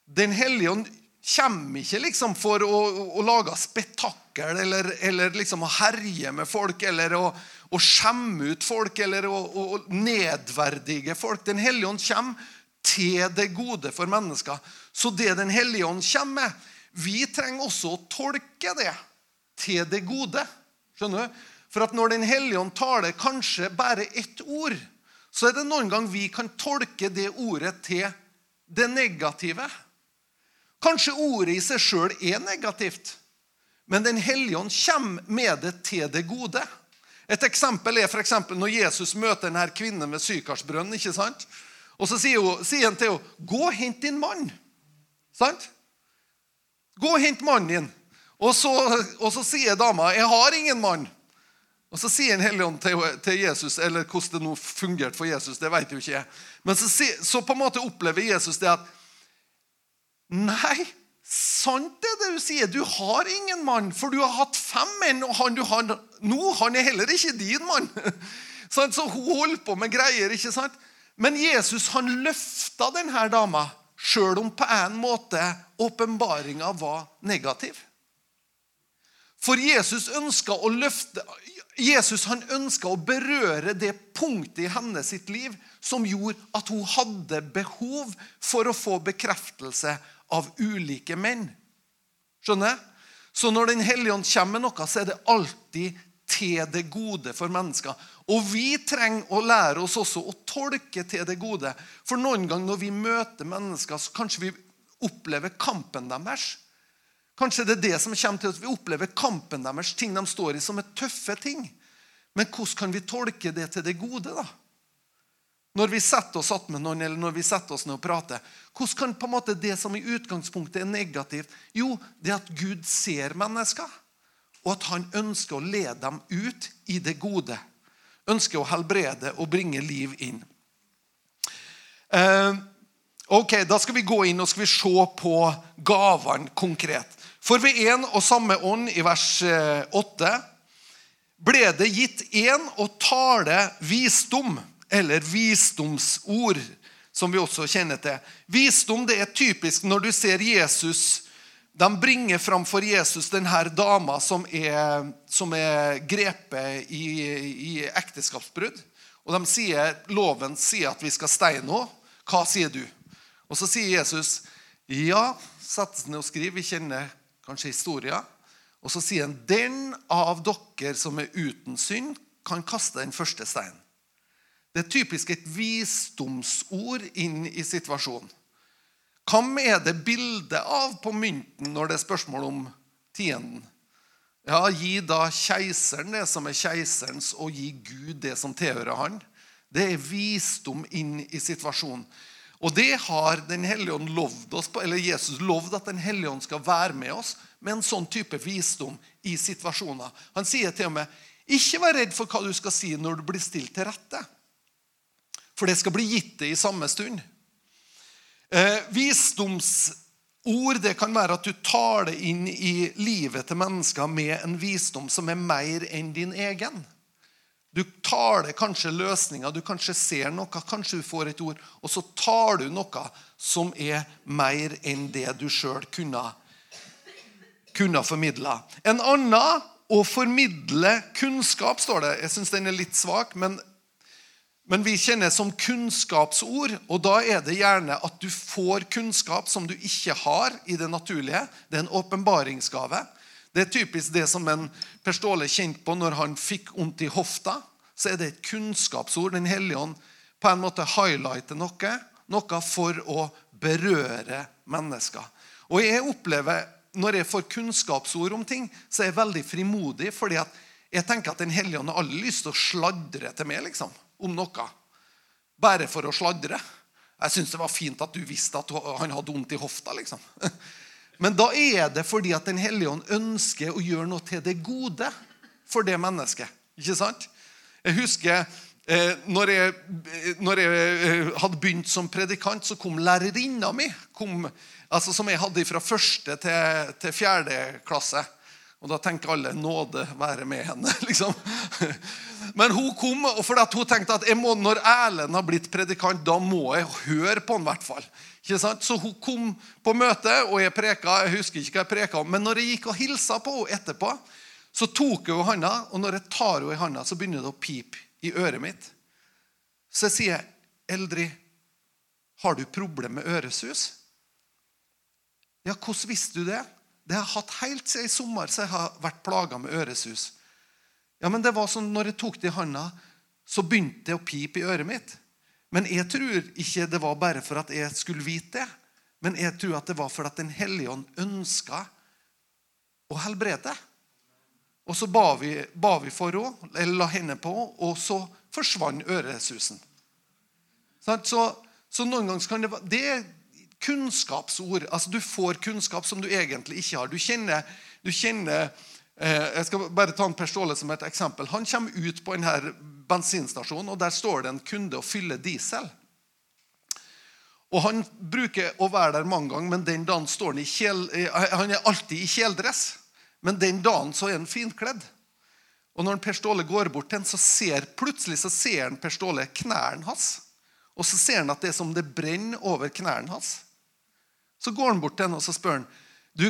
Den hellige ånd kommer ikke liksom for å, å, å lage spetakkel eller, eller, liksom å herje med folk eller å, å skjemme ut folk eller å, å nedverdige folk. Den hellige ånd kommer til det gode for mennesker. Så det Den hellige ånd kommer med, vi trenger også å tolke det til det gode. Skjønner du? For at når Den hellige ånd taler kanskje bare ett ord, så er det noen gang vi kan tolke det ordet til det negative. Kanskje ordet i seg sjøl er negativt, men Den hellige ånd kommer med det til det gode. Et eksempel er for eksempel når Jesus møter denne kvinnen ved Sykarsbrønnen. ikke sant? Og så sier, hun, sier han til henne, 'Gå og hent din mann.' Sant? Gå og hent mannen din. Og så, og så sier dama, 'Jeg har ingen mann'. Og Så sier en Helligånd til, til Jesus, eller hvordan det nå fungerte for Jesus, det vet jo ikke jeg. Men så, så, på en måte opplever Jesus det at Nei, sant er det du sier. Du har ingen mann, for du har hatt fem menn, og han du har nå, han er heller ikke din mann. Så hun holder på med greier, ikke sant? Men Jesus han løfta denne dama, sjøl om på en måte åpenbaringa var negativ. For Jesus ønska å løfte Jesus han ønska å berøre det punktet i hennes sitt liv som gjorde at hun hadde behov for å få bekreftelse av ulike menn. Skjønner? Så når Den hellige ånd kommer med noe, så er det alltid til det gode for mennesker. Og vi trenger å lære oss også å tolke til det gode. For noen ganger når vi møter mennesker, så kanskje vi opplever kampen deres. Kanskje det er det som kommer til at vi opplever kampen deres, ting de står i, som er tøffe ting. Men hvordan kan vi tolke det til det gode, da? Når vi setter oss med noen, eller når vi setter oss ned og prater, hvordan kan på en måte det som i utgangspunktet er negativt Jo, det at Gud ser mennesker, og at han ønsker å lede dem ut i det gode. Ønsker å helbrede og bringe liv inn. Uh, ok, Da skal vi gå inn og se på gavene konkret. For ved en og samme ånd, i vers 8, eh, ble det gitt én å tale visdom, eller visdomsord, som vi også kjenner til. Visdom det er typisk når du ser Jesus De bringer fram for Jesus denne dama som er, som er grepet i, i ekteskapsbrudd. Og de sier, Loven sier at vi skal steine henne. Hva sier du? Og så sier Jesus, ja, sett ned og skriv. Vi kjenner kanskje historia. Og så sier han, 'Den av dere som er uten synd, kan kaste den første steinen'. Det er typisk et visdomsord inn i situasjonen. Hvem er det bildet av på mynten når det er spørsmål om tienden? Ja, Gi da keiseren det som er keiserens, og gi Gud det som tilhører han. Det er visdom inn i situasjonen. Og det har Den hellige ånd lovd oss på, eller Jesus lovd at Den hellige ånd skal være med oss med en sånn type visdom i situasjoner. Han sier til og med ikke vær redd for hva du skal si når du blir stilt til rette. For det skal bli gitt deg i samme stund. Eh, visdomsord det kan være at du tar det inn i livet til mennesker med en visdom som er mer enn din egen. Du tar kanskje løsninger, du kanskje ser noe, kanskje du får et ord, og så tar du noe som er mer enn det du sjøl kunne, kunne formidla. En annen å formidle kunnskap, står det. Jeg syns den er litt svak, men men vi kjenner som kunnskapsord, og da er det gjerne at du får kunnskap som du ikke har i det naturlige. Det er en åpenbaringsgave. Det er typisk det som en Per Ståle kjente på når han fikk vondt i hofta. Så er det et kunnskapsord. Den hellige ånd på en måte highlighter noe, noe for å berøre mennesker. Og jeg opplever, Når jeg får kunnskapsord om ting, så er jeg veldig frimodig. fordi jeg tenker at Den hellige ånd har aldri lyst til å sladre til meg. liksom om noe bare for å sladre. Jeg syns det var fint at du visste at han hadde vondt i hofta. liksom. Men da er det fordi at Den hellige ånd ønsker å gjøre noe til det gode for det mennesket. Ikke sant? Jeg husker eh, når, jeg, når jeg, eh, hadde begynt som predikant, så kom lærerinna mi. Kom, altså Som jeg hadde fra første til, til fjerde klasse. Og da tenker alle 'nåde være med henne'. liksom. Men hun kom, og for hun tenkte at må, når Erlend har blitt predikant, da må jeg høre på han i hvert fall. Så hun kom på møte, og jeg preka. Jeg husker ikke hva jeg preka om, men når jeg gikk og hilsa på henne etterpå, så tok hun handa, og når jeg tar henne i handa, så begynner det å pipe i øret mitt. Så jeg sier, 'Eldrid, har du problemer med øresus?' Ja, hvordan visste du det? Det har jeg hatt helt siden i sommer, så jeg har vært plaga med øresus. Ja, men det var sånn, når jeg tok det i handa, så begynte det å pipe i øret mitt. Men jeg tror ikke det var bare for at jeg skulle vite det. Men jeg tror at det var for at Den hellige ånd ønska å helbrede. Og så ba vi, ba vi for henne, eller la henne på og så forsvant øresusen. Så, så noen ganger kan det være det er kunnskapsord. Altså Du får kunnskap som du egentlig ikke har. Du kjenner, du kjenner eh, Jeg skal bare ta en Per Ståle som et eksempel. Han kommer ut på denne bensinstasjonen, og der står det en kunde og fyller diesel. Og Han bruker å være der mange ganger, men den dagen står han i kjel, eh, han er alltid i kjeledress. Men den dagen så er han finkledd. Og når Per Ståle går bort til ham, så ser plutselig så ser han Per Ståle knærne hans. Og så ser han at det er som det brenner over knærne hans. Så går han bort til han og så spør han, du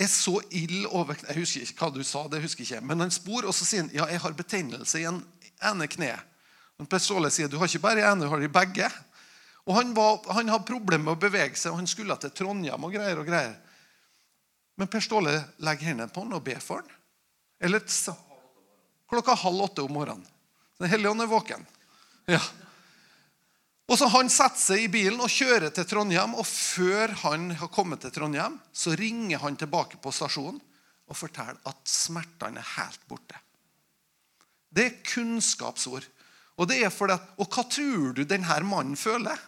er så ild over Jeg husker ikke hva du sa, det husker jeg ikke, men han spor, og så sier han ja, jeg har betennelse i en ene kne. Per Ståle sier du har ikke bare ene, du har i begge. Og Han, var, han hadde problemer med å bevege seg, og han skulle til Trondheim og greier. og greier. Men Per Ståle legger hendene på han og ber for han. Eller klokka halv åtte om morgenen. Den hellige ånd er våken. Ja. Og så Han setter seg i bilen og kjører til Trondheim. og Før han har kommet til Trondheim, så ringer han tilbake på stasjonen og forteller at smertene er helt borte. Det er kunnskapsord. Og det er for det, og hva tror du denne mannen føler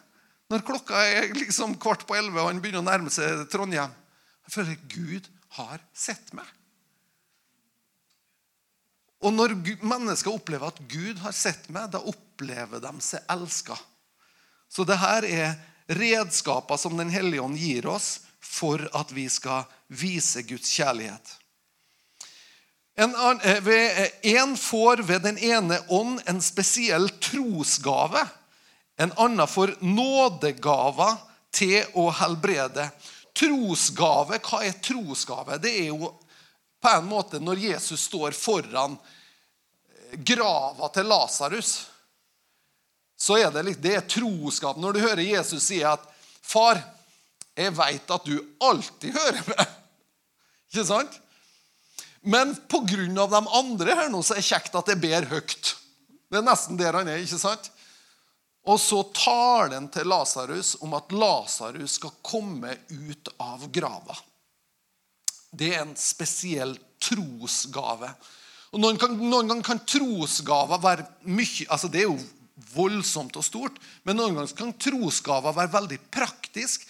når klokka er liksom kvart på elleve og han begynner å nærme seg Trondheim? Han føler at Gud har sett meg. Og når mennesker opplever at Gud har sett meg, da opplever de seg elska. Så det her er redskaper som Den hellige ånd gir oss for at vi skal vise Guds kjærlighet. En, eh, eh, en får ved den ene ånd en spesiell trosgave. En annen får nådegaver til å helbrede. Trosgave, hva er trosgave? Det er jo på en måte når Jesus står foran grava til Lasarus så er det, litt, det er trosgave. Når du hører Jesus si at 'Far, jeg veit at du alltid hører meg.' Ikke sant? Men pga. de andre her nå, så er det kjekt at jeg ber høyt. Det er nesten der han er. ikke sant? Og så tar den til Lasarus om at Lasarus skal komme ut av grava. Det er en spesiell trosgave. Og Noen, kan, noen ganger kan trosgaver være mye altså Det er jo voldsomt og stort. Men noen ganger kan trosgaver være veldig praktisk.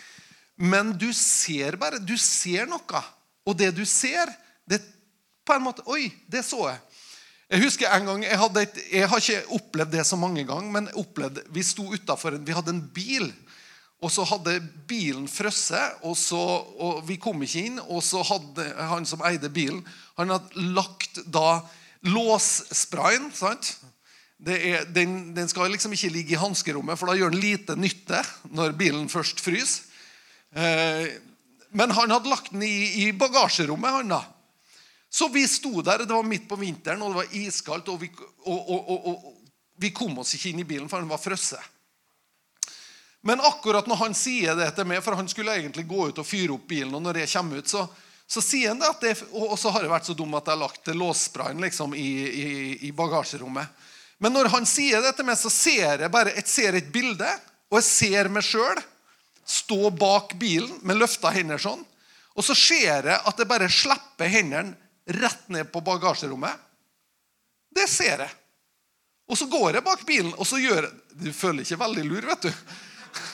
Men du ser bare du ser noe. Og det du ser, det på en måte Oi, det så jeg. Jeg husker en gang, jeg, et, jeg har ikke opplevd det så mange ganger, men opplevd, vi sto utafor Vi hadde en bil. Og så hadde bilen frosset, og, og vi kom ikke inn. Og så hadde han som eide bilen, han hadde lagt da låssprayen. sant? Er, den, den skal liksom ikke ligge i hanskerommet, for da gjør den lite nytte når bilen først fryser. Eh, men han hadde lagt den i, i bagasjerommet, han da. Så vi sto der, det var midt på vinteren, og det var iskaldt, og vi, og, og, og, vi kom oss ikke inn i bilen, for den var frosset. Men akkurat når han sier det til meg, for han skulle egentlig gå ut og fyre opp bilen, og når jeg kommer ut, så, så sier han det at det, og så har jeg vært så dum at jeg har lagt låssprayen liksom i, i, i bagasjerommet. Men når han sier det til meg, så ser jeg bare jeg ser et bilde, og jeg ser meg sjøl stå bak bilen med løfta hender sånn. Og så ser jeg at jeg bare slipper hendene rett ned på bagasjerommet. Det ser jeg. Og så går jeg bak bilen, og så gjør jeg Du føler ikke veldig lur, vet du.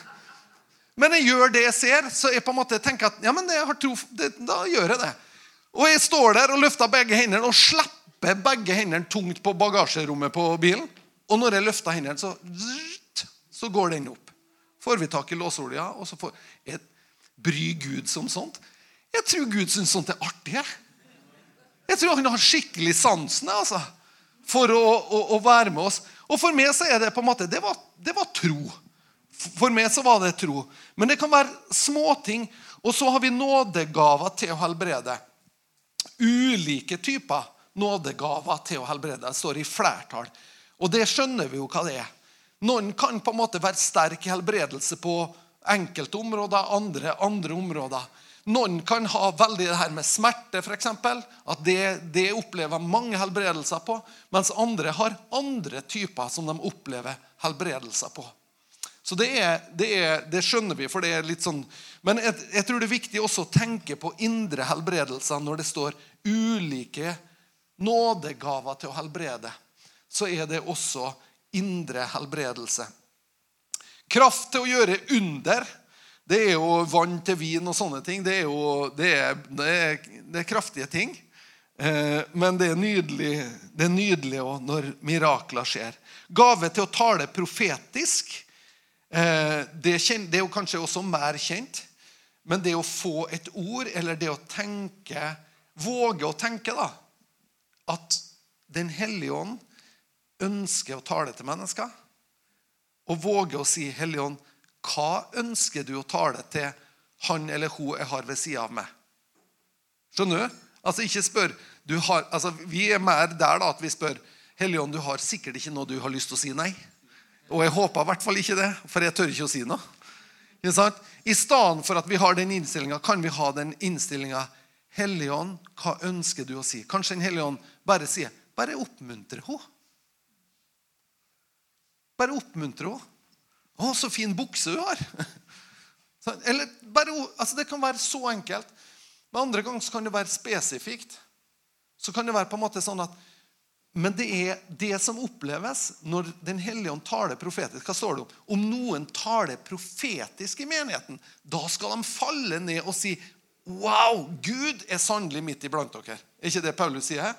Men jeg gjør det jeg ser, så jeg på en måte tenker at ja, men jeg har tro, det, da gjør jeg det. Og jeg står der og løfter begge hendene og slipper begge hendene tungt på bagasjerommet på bilen. Og når jeg løfter hendene, så, så går den opp. Får vi tak i låsolja, og så får jeg Bryr Gud som sånt? Jeg tror Gud syns sånt er artig. jeg. Jeg tror han har skikkelig sansen altså, for å, å, å være med oss. Og for meg så er det på en måte, det var, det var tro. For meg så var det tro. Men det kan være småting. Og så har vi nådegaver til å helbrede. Ulike typer nådegaver til å helbrede. Det står i flertall. Og det skjønner vi jo hva det er. Noen kan på en måte være sterk i helbredelse på enkelte områder, andre andre områder. Noen kan ha veldig det her med smerte, f.eks. At det, det opplever mange helbredelser på. Mens andre har andre typer som de opplever helbredelser på. Så det, er, det, er, det skjønner vi, for det er litt sånn Men jeg, jeg tror det er viktig også å tenke på indre helbredelser når det står ulike nådegaver til å helbrede. Så er det også indre helbredelse. Kraft til å gjøre under. Det er jo vann til vin og sånne ting. Det er jo det er, det er, det er kraftige ting. Eh, men det er nydelig, det er nydelig også når mirakler skjer. Gave til å tale profetisk. Eh, det, kjent, det er jo kanskje også mer kjent. Men det å få et ord, eller det å tenke Våge å tenke, da. At Den hellige ånd ønsker å tale til mennesker. Og våge å si, Hellige ånd, hva ønsker du å tale til han eller hun jeg har ved sida av meg? Skjønner du? Altså ikke spør har, altså Vi er mer der da at vi spør Helligånd, du har sikkert ikke noe du har lyst til å si nei. Og jeg håper i hvert fall ikke det, for jeg tør ikke å si noe. I stedet for at vi har den innstillinga, kan vi ha den innstillinga Helligånd, hva ønsker du å si? Kanskje en Helligånd bare sier Bare oppmuntre henne. Bare oppmuntre henne. 'Å, så fin bukse du har.' Eller bare, altså Det kan være så enkelt. Men andre ganger kan det være spesifikt. Så kan det være på en måte sånn at Men det er det som oppleves når Den hellige ånd taler profetisk. Hva står det om? Om noen taler profetisk i menigheten, da skal de falle ned og si Wow, Gud er sannelig midt iblant dere. Er ikke det Paulus sier her?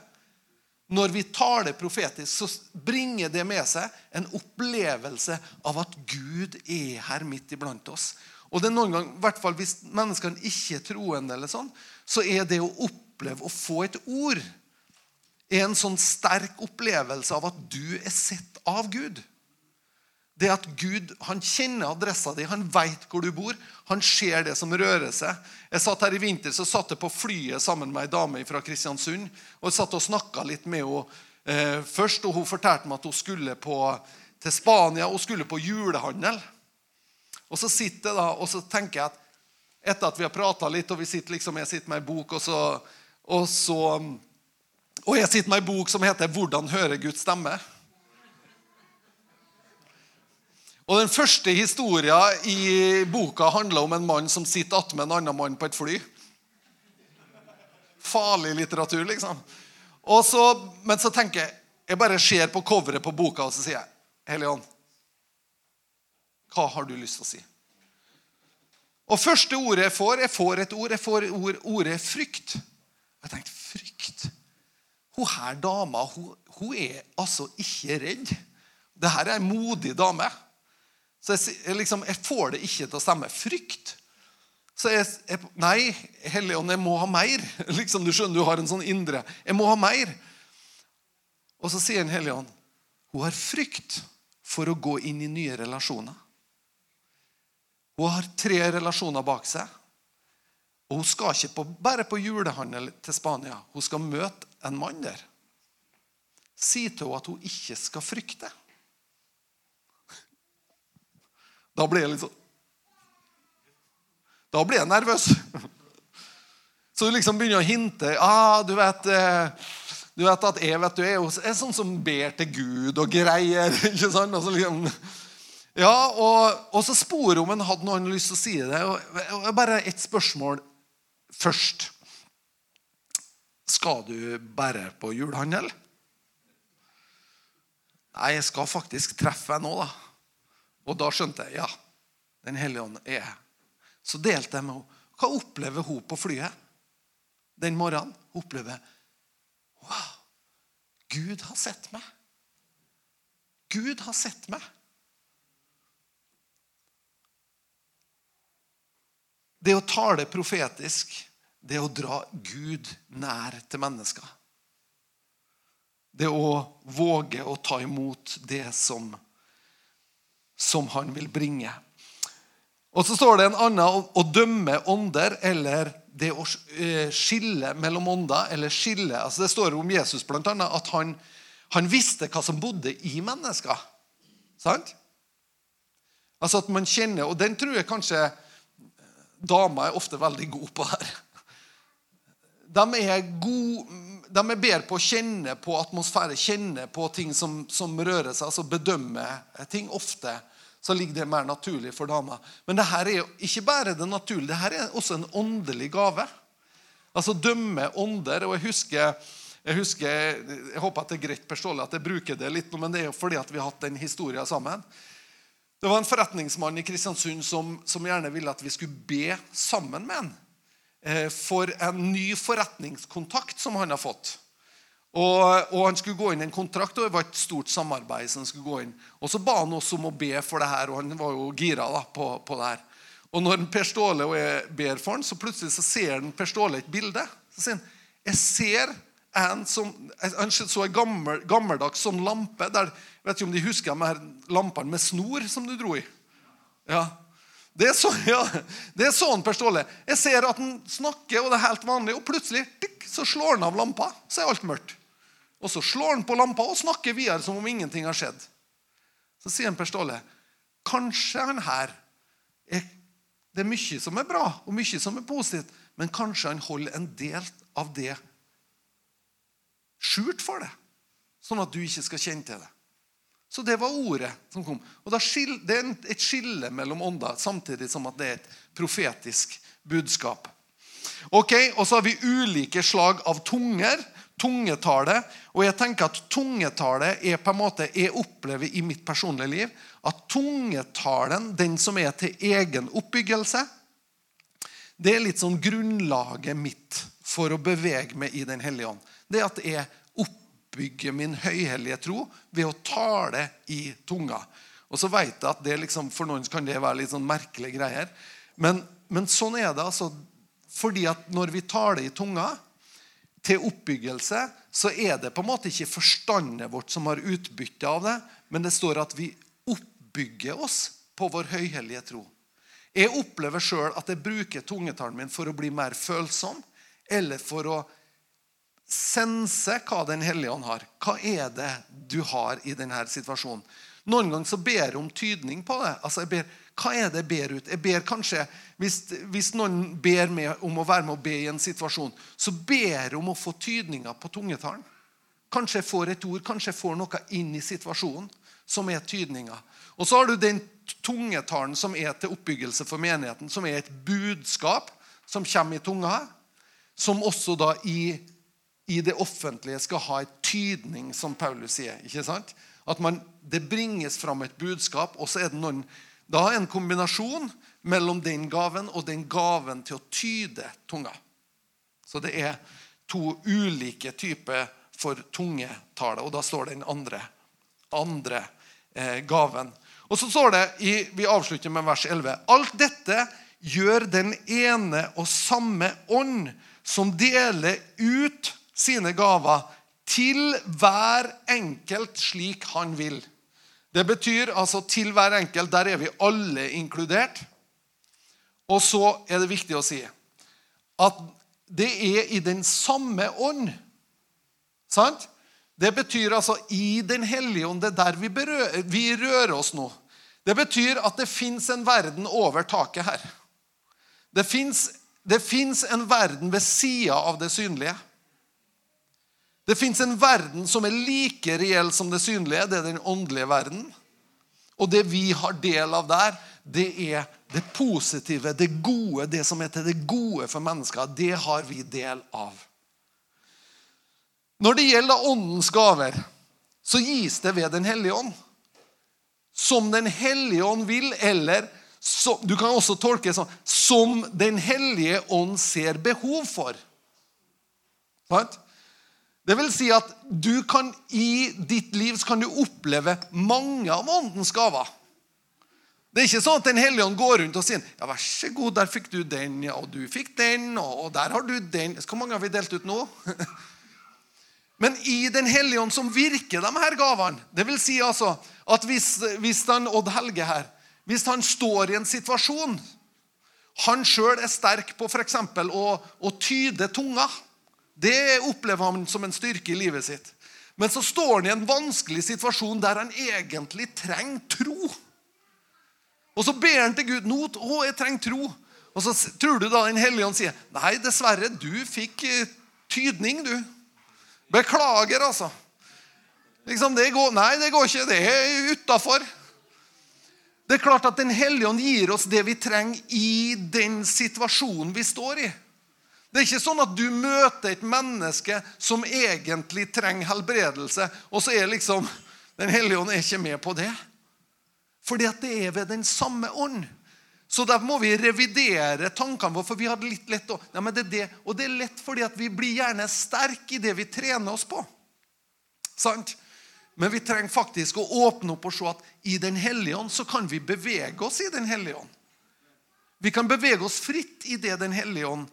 Når vi taler profetisk, så bringer det med seg en opplevelse av at Gud er her midt iblant oss. Og det er noen gang, i hvert fall Hvis menneskene ikke er troende, eller sånn, så er det å oppleve å få et ord en sånn sterk opplevelse av at du er sett av Gud. Det at Gud han kjenner adressa di, han veit hvor du bor. Han ser det som rører seg. Jeg satt her I vinter så satt jeg på flyet sammen med ei dame fra Kristiansund. og jeg satt og snakka litt med henne eh, først. og Hun fortalte meg at hun skulle på, til Spania hun skulle på julehandel. Og så sitter jeg da, og så tenker jeg at etter at vi har prata litt, og sitter liksom, jeg sitter med ei bok, og så, og så og jeg sitter med ei bok som heter 'Hvordan høre Guds stemme'. Og Den første historien i boka handler om en mann som sitter attmed en annen mann på et fly. Farlig litteratur, liksom. Så, men så tenker jeg Jeg bare ser på coveret på boka, og så sier jeg, Hellige hva har du lyst til å si? Og første ordet jeg får, jeg får et ord. Jeg får ord, ordet frykt. Jeg tenkte frykt? Hun her dama hun, hun er altså ikke redd. Dette er ei modig dame. Så jeg, jeg, liksom, jeg får det ikke til å stemme. Frykt. Så jeg, jeg Nei, Helligånd, jeg må ha mer. Liksom, du skjønner, du har en sånn indre Jeg må ha mer. Og så sier Helligånd hun har frykt for å gå inn i nye relasjoner. Hun har tre relasjoner bak seg. Og hun skal ikke på, bare på julehandel til Spania. Hun skal møte en mann der. Si til henne at hun ikke skal frykte. Da ble jeg litt sånn Da ble jeg nervøs. Så du liksom begynner å hinte. Ah, du vet, eh, du vet at jeg vet du, er jo er sånn som ber til Gud og greier. ikke sant? Altså liksom, ja, og, og så sporer om han hadde noen lyst til å si det. Og, og bare ett spørsmål først. Skal du bare på julehandel? Nei, jeg skal faktisk treffe henne nå, da. Og da skjønte jeg ja, Den hellige ånd er Så delte jeg med henne. Hva opplever hun på flyet den morgenen? Hun opplever Wow! Gud har sett meg. Gud har sett meg. Det å tale profetisk, det å dra Gud nær til mennesker. Det å våge å ta imot det som, som han vil bringe. Og så står det en annen å, dømme ånder, eller det å eh, skille mellom ånder. eller skille, altså Det står om Jesus blant annet, at han, han visste hva som bodde i mennesker. Sant? Altså at man kjenner, Og den tror jeg kanskje damer er ofte veldig gode på her. De er, gode, de er bedre på å kjenne på atmosfære, kjenne på ting som, som rører seg, altså bedømme ting. Ofte så ligger det mer naturlig for damer. Men det her er jo ikke bare det naturlige, det her er også en åndelig gave. Altså dømme ånder. og jeg husker jeg, husker, jeg håper at det er greit personlig at jeg bruker det litt, men det er jo fordi at vi har hatt den historien sammen. Det var en forretningsmann i Kristiansund som, som gjerne ville at vi skulle be sammen med han eh, for en ny forretningskontakt som han har fått. Og, og, Han skulle gå inn i en kontrakt, og det var et stort samarbeid. som han skulle gå inn. Og Så ba han oss om å be for det her, og han var jo gira da, på, på det her. Og når Per Ståle ber for han, så plutselig så ser han Per Ståle et bilde. Så sier han jeg ser en som, Han så en gammel, gammeldags sånn lampe. der, vet ikke om de husker de her lampene med snor som du dro i? Ja, Det er, så, ja, det er sånn Per Ståle. Jeg ser at han snakker, og det er helt vanlig, og plutselig tikk, så slår han av lampa. Så er alt mørkt. Og så slår han på lampa og snakker videre som om ingenting har skjedd. Så sier han Per Ståle kanskje han her er, Det er mye som er bra, og mye som er positivt, men kanskje han holder en del av det skjult for deg, sånn at du ikke skal kjenne til det. Så det var ordet som kom. Og skil, Det er et skille mellom ånder, samtidig som at det er et profetisk budskap. Ok, Og så har vi ulike slag av tunger. Tungetale. Og jeg tenker at tungetale er på en måte jeg opplever i mitt personlige liv at tungetalen, den som er til egen oppbyggelse, det er litt sånn grunnlaget mitt for å bevege meg i Den hellige ånd det at jeg oppbygger min høyhellige tro ved å tale i tunga. Og så vet jeg at det liksom, For noen kan det være litt sånn merkelige greier. Men, men sånn er det. altså, fordi at når vi taler i tunga til oppbyggelse, så er det på en måte ikke forstandet vårt som har utbytte av det, men det står at vi oppbygger oss på vår høyhellige tro. Jeg opplever sjøl at jeg bruker tungetallen min for å bli mer følsom, eller for å sense hva Den hellige ånd har. Hva er det du har i denne situasjonen? Noen ganger så ber jeg om tydning på det. Altså jeg ber, Hva er det jeg ber ut? Jeg ber kanskje, hvis, hvis noen ber meg om å være med og be i en situasjon, så ber jeg om å få tydninger på tungetalen. Kanskje jeg får et ord, kanskje jeg får noe inn i situasjonen som er tydninger. Og så har du den tungetalen som er til oppbyggelse for menigheten, som er et budskap som kommer i tunga, som også da i i det offentlige skal ha et tydning, som Paulus sier. ikke sant? At man, Det bringes fram et budskap, og så er det noen, da en kombinasjon mellom den gaven og den gaven til å tyde tunga. Så det er to ulike typer for tungetale. Og da står den andre, andre eh, gaven. Og så står det, i, Vi avslutter med vers 11. Alt dette gjør den ene og samme ånd, som deler ut sine gaver til hver enkelt slik han vil. Det betyr altså til hver enkelt. Der er vi alle inkludert. Og så er det viktig å si at det er i den samme ånd. Sant? Det betyr altså i Den hellige ånd. Det er der vi, berører, vi rører oss nå. Det betyr at det fins en verden over taket her. Det fins en verden ved sida av det synlige. Det fins en verden som er like reell som det synlige. Det er den åndelige verden. Og det vi har del av der, det er det positive, det gode, det som er til det gode for mennesker. Det har vi del av. Når det gjelder åndens gaver, så gis det ved Den hellige ånd. Som Den hellige ånd vil, eller som, du kan også tolke det sånn som Den hellige ånd ser behov for. Sant? Det vil si at du kan, i ditt liv kan du oppleve mange av åndens gaver. Det er ikke sånn at Den hellige ånd går rundt og sier ja, vær så god, der fikk du den, ja, og du fikk den, og der har du den. Hvor mange har vi delt ut nå? Men i Den hellige ånd som virker de her gavene Det vil si altså at hvis, hvis den, Odd Helge her hvis han står i en situasjon Han sjøl er sterk på f.eks. Å, å tyde tunga. Det opplever han som en styrke i livet sitt. Men så står han i en vanskelig situasjon der han egentlig trenger tro. Og så ber han til Gud nå, å, jeg trenger tro. Og så tror du da Den hellige ånd sier nei, dessverre, du fikk eh, tydning, du. Beklager, altså. Liksom, det går, nei, det går ikke. Det er utafor. Det er klart at Den hellige ånd gir oss det vi trenger i den situasjonen vi står i. Det er ikke sånn at du møter et menneske som egentlig trenger helbredelse, og så er liksom Den hellige ånd er ikke med på det. Fordi at det er ved den samme ånd. Så da må vi revidere tankene våre, for vi har det litt lett å ja, men det er det. Og det er lett fordi at vi blir gjerne sterke i det vi trener oss på. Sant? Men vi trenger faktisk å åpne opp og se at i Den hellige ånd så kan vi bevege oss i Den hellige ånd. Vi kan bevege oss fritt i det Den hellige ånd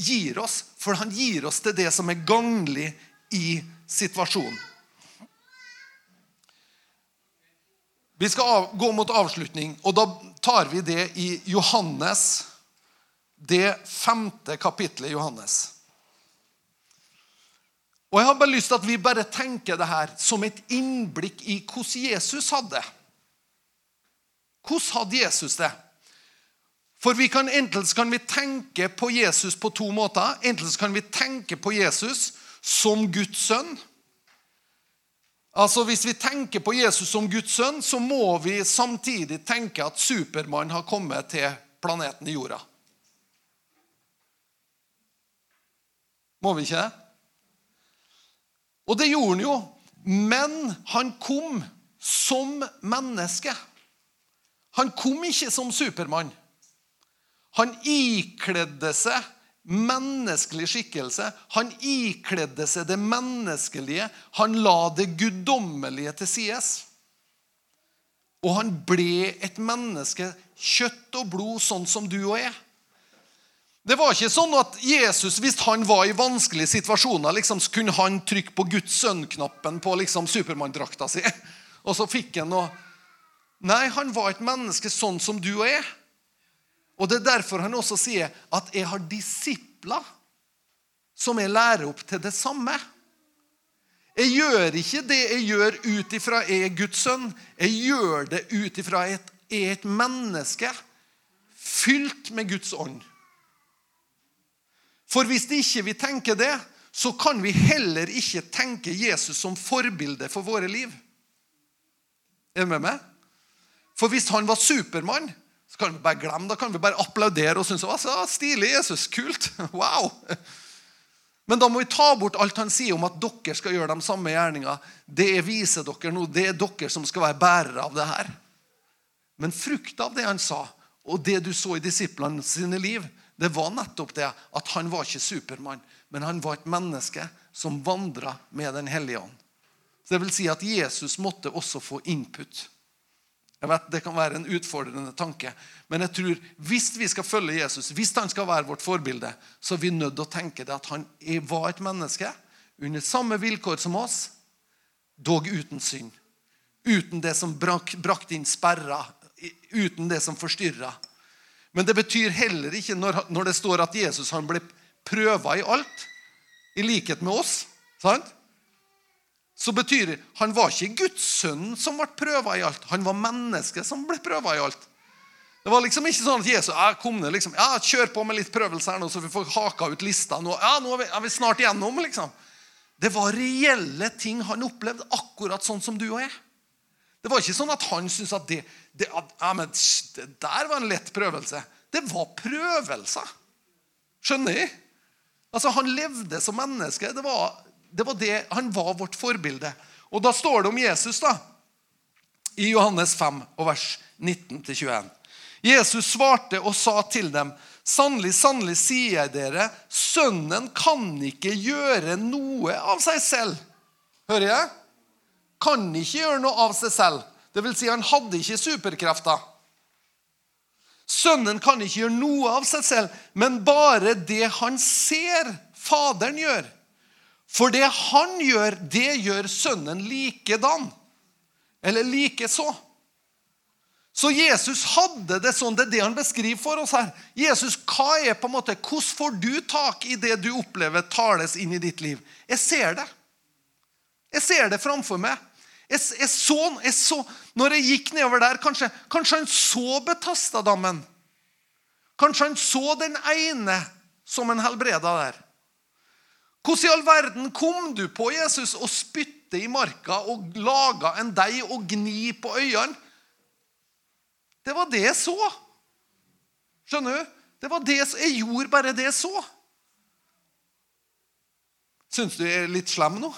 gir oss, for han gir oss til det som er gagnlig i situasjonen. Vi skal gå mot avslutning, og da tar vi det i Johannes, det femte kapittelet i Johannes. Og Jeg har bare lyst til at vi bare tenker det her som et innblikk i hvordan Jesus hadde. Hvordan hadde Jesus det? For vi kan, Enten kan vi tenke på Jesus på to måter. Enten kan vi tenke på Jesus som Guds sønn. Altså Hvis vi tenker på Jesus som Guds sønn, så må vi samtidig tenke at Supermann har kommet til planeten i jorda. Må vi ikke det? Og det gjorde han jo. Men han kom som menneske. Han kom ikke som Supermann. Han ikledde seg menneskelig skikkelse. Han ikledde seg det menneskelige. Han la det guddommelige til sides. Og han ble et menneske, kjøtt og blod, sånn som du og jeg. Det var ikke sånn at Jesus, hvis han var i vanskelige situasjoner, liksom, kunne han trykke på Guds sønn-knappen på liksom, Supermann-drakta si. Og så fikk han noe Nei, han var et menneske sånn som du og jeg. Og Det er derfor han også sier at 'jeg har disipler som jeg lærer opp til det samme'. Jeg gjør ikke det jeg gjør ut ifra jeg er Guds sønn. Jeg gjør det ut ifra jeg er et menneske fylt med Guds ånd. For hvis ikke vi tenker det, så kan vi heller ikke tenke Jesus som forbilde for våre liv. Er du med meg? For hvis han var Supermann, kan vi bare glemme Da kan vi bare applaudere og synes så stilig Jesus, kult, wow. Men da må vi ta bort alt han sier om at dere skal gjøre de samme gjerninga. Det viser dere nå. Det er dere som skal være bærere av det her. Men frukt av det han sa, og det du så i disiplene sine liv, det var nettopp det at han var ikke Supermann, men han var et menneske som vandra med Den hellige ånd. Så det vil si at Jesus måtte også få input Jeg vet Det kan være en utfordrende tanke, men jeg tror hvis vi skal følge Jesus, hvis han skal være vårt forbilde, så er vi nødt til å tenke det at han var et menneske under samme vilkår som oss, dog uten synd. Uten det som brak, brakte inn sperrer, uten det som forstyrra. Men det betyr heller ikke når, når det står at Jesus han ble prøva i alt, i likhet med oss. sant? Så betyr det han var ikke Guds sønn som ble prøva i alt. Han var mennesket som ble prøva i alt. Det var liksom ikke sånn at Jesus jeg kom ned, liksom, ja, kjør på med litt prøvelse her nå, så vi får haka ut lista. Nå, ja, nå er vi, er vi snart igjennom, liksom. Det var reelle ting han opplevde, akkurat sånn som du og jeg. Det var ikke sånn at han syntes at det, det, at, ja, men, det der var en lett prøvelse. Det var prøvelser. Skjønner du? Altså, Han levde som menneske. Det var, det var det, Han var vårt forbilde. Og Da står det om Jesus da, i Johannes 5, og vers 19-21. Jesus svarte og sa til dem, sannelig, sannelig sier jeg dere, sønnen kan ikke gjøre noe av seg selv. Hører jeg? Kan ikke gjøre noe av seg selv. Det vil si, han hadde ikke superkrefter. Sønnen kan ikke gjøre noe av seg selv, men bare det han ser Faderen gjør. For det han gjør, det gjør sønnen likedan. Eller likeså. Så Jesus hadde det sånn. Det er det han beskriver for oss her. Jesus, hva er på en måte, Hvordan får du tak i det du opplever tales inn i ditt liv? Jeg ser det. Jeg ser det framfor meg. Jeg, jeg, så, jeg så, Når jeg gikk nedover der Kanskje, kanskje han så Betastadammen. Kanskje han så den ene som en helbreda der. Hvordan i all verden kom du på Jesus og spytte i marka og laga en deig og gni på øynene? Det var det jeg så. Skjønner du? Det var det Jeg gjorde bare det jeg så. Syns du jeg er litt slem nå?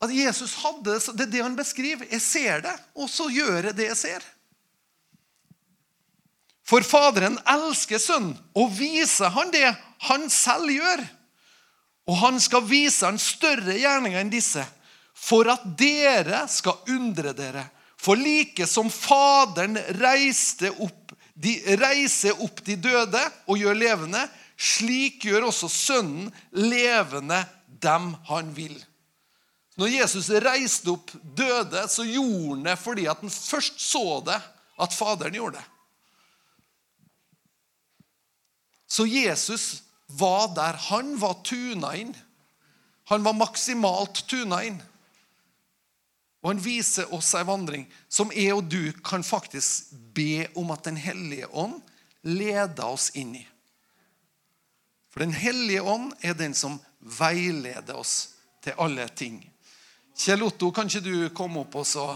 At Jesus hadde, Det er det han beskriver. Jeg ser det, og så gjør jeg det jeg ser. For Faderen elsker Sønnen og viser han det han selv gjør. Og han skal vise han større gjerninger enn disse, for at dere skal undre dere. For like som Faderen reiste opp, de, reiser opp de døde og gjør levende, slik gjør også Sønnen levende dem han vil. Når Jesus reiste opp døde, så gjorde han det fordi at han først så det, at Faderen gjorde det. Så Jesus var der. Han var tuna inn. Han var maksimalt tuna inn. Og han viser oss ei vandring som jeg og du kan faktisk be om at Den hellige ånd leder oss inn i. For Den hellige ånd er den som veileder oss til alle ting. Kjell Otto, kan ikke du komme opp og så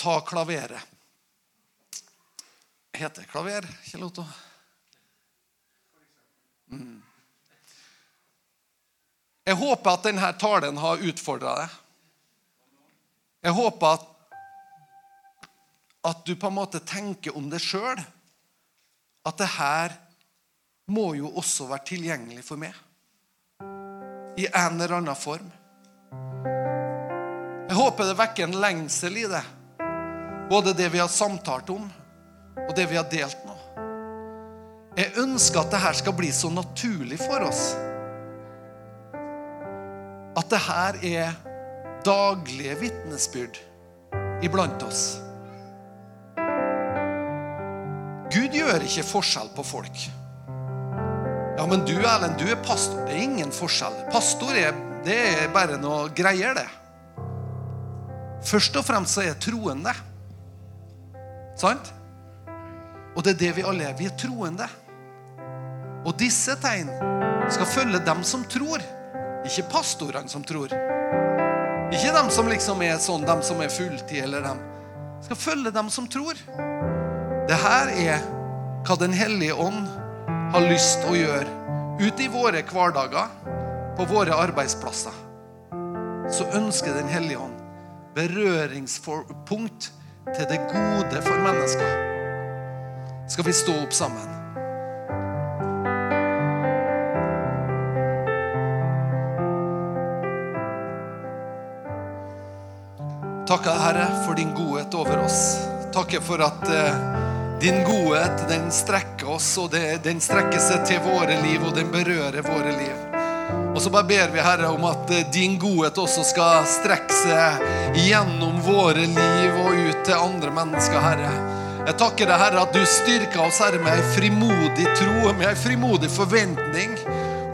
ta klaveret? Heter det klaver, Kjell Otto? Mm. Jeg håper at denne talen har utfordra deg. Jeg håper at, at du på en måte tenker om deg sjøl. At det her må jo også være tilgjengelig for meg. I en eller annen form. Jeg håper det vekker en lengsel i det. Både det vi har samtalt om, og det vi har delt nå. Jeg ønsker at det her skal bli så naturlig for oss. At det her er daglige vitnesbyrd iblant oss. Gud gjør ikke forskjell på folk. Ja, men du Erlend, du er pastor. Det er ingen forskjell. Pastor er, det er bare noe greier, det. Først og fremst så er troende. Sant? Og det er det vi alle er. Vi er troende. Og disse tegn skal følge dem som tror. Ikke pastorene som tror. Ikke dem som liksom er sånn, dem som er fulltid, eller dem. Skal følge dem som tror. Det her er hva Den hellige ånd har lyst å gjøre ute i våre hverdager, på våre arbeidsplasser. Så ønsker Den hellige ånd berøringspunkt til det gode for mennesker. Skal vi stå opp sammen? Takker, Herre, for din godhet over oss. Takker for at eh, din godhet den strekker oss, og den strekker seg til våre liv, og den berører våre liv. Og så bare ber vi, Herre, om at eh, din godhet også skal strekke seg gjennom våre liv og ut til andre mennesker, Herre. Jeg takker deg, Herre, at du styrker oss, Herre, med ei frimodig tro, med ei frimodig forventning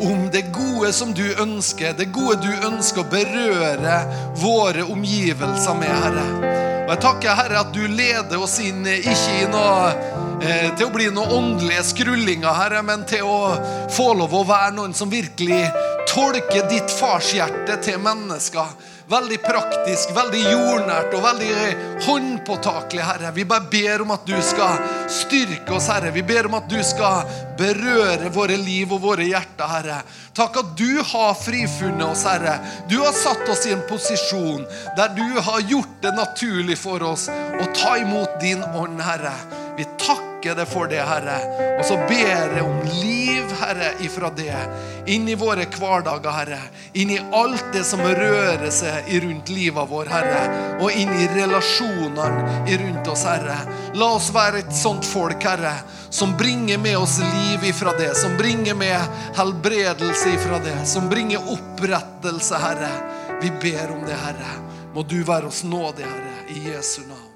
om det gode som du ønsker, det gode du ønsker å berøre våre omgivelser med, Herre. Og jeg takker, Herre, at du leder oss inn ikke i noe eh, til å bli noen åndelige skrullinger, Herre, men til å få lov å være noen som virkelig tolker ditt farshjerte til mennesker. Veldig praktisk, veldig jordnært og veldig håndpåtakelig, Herre. Vi bare ber om at du skal styrke oss, Herre. Vi ber om at du skal berøre våre liv og våre hjerter, Herre. Takk at du har frifunnet oss, Herre. Du har satt oss i en posisjon der du har gjort det naturlig for oss å ta imot din ånd, Herre. Vi takker deg for det, Herre. Og så ber jeg om liv, Herre, ifra det. Inn i våre hverdager, Herre. Inn i alt det som rører seg rundt livet vår, Herre. Og inn i relasjonene rundt oss, Herre. La oss være et sånt folk, Herre, som bringer med oss liv ifra det. Som bringer med helbredelse ifra det. Som bringer opprettelse, Herre. Vi ber om det, Herre. Må du være oss nådig, Herre, i Jesu navn.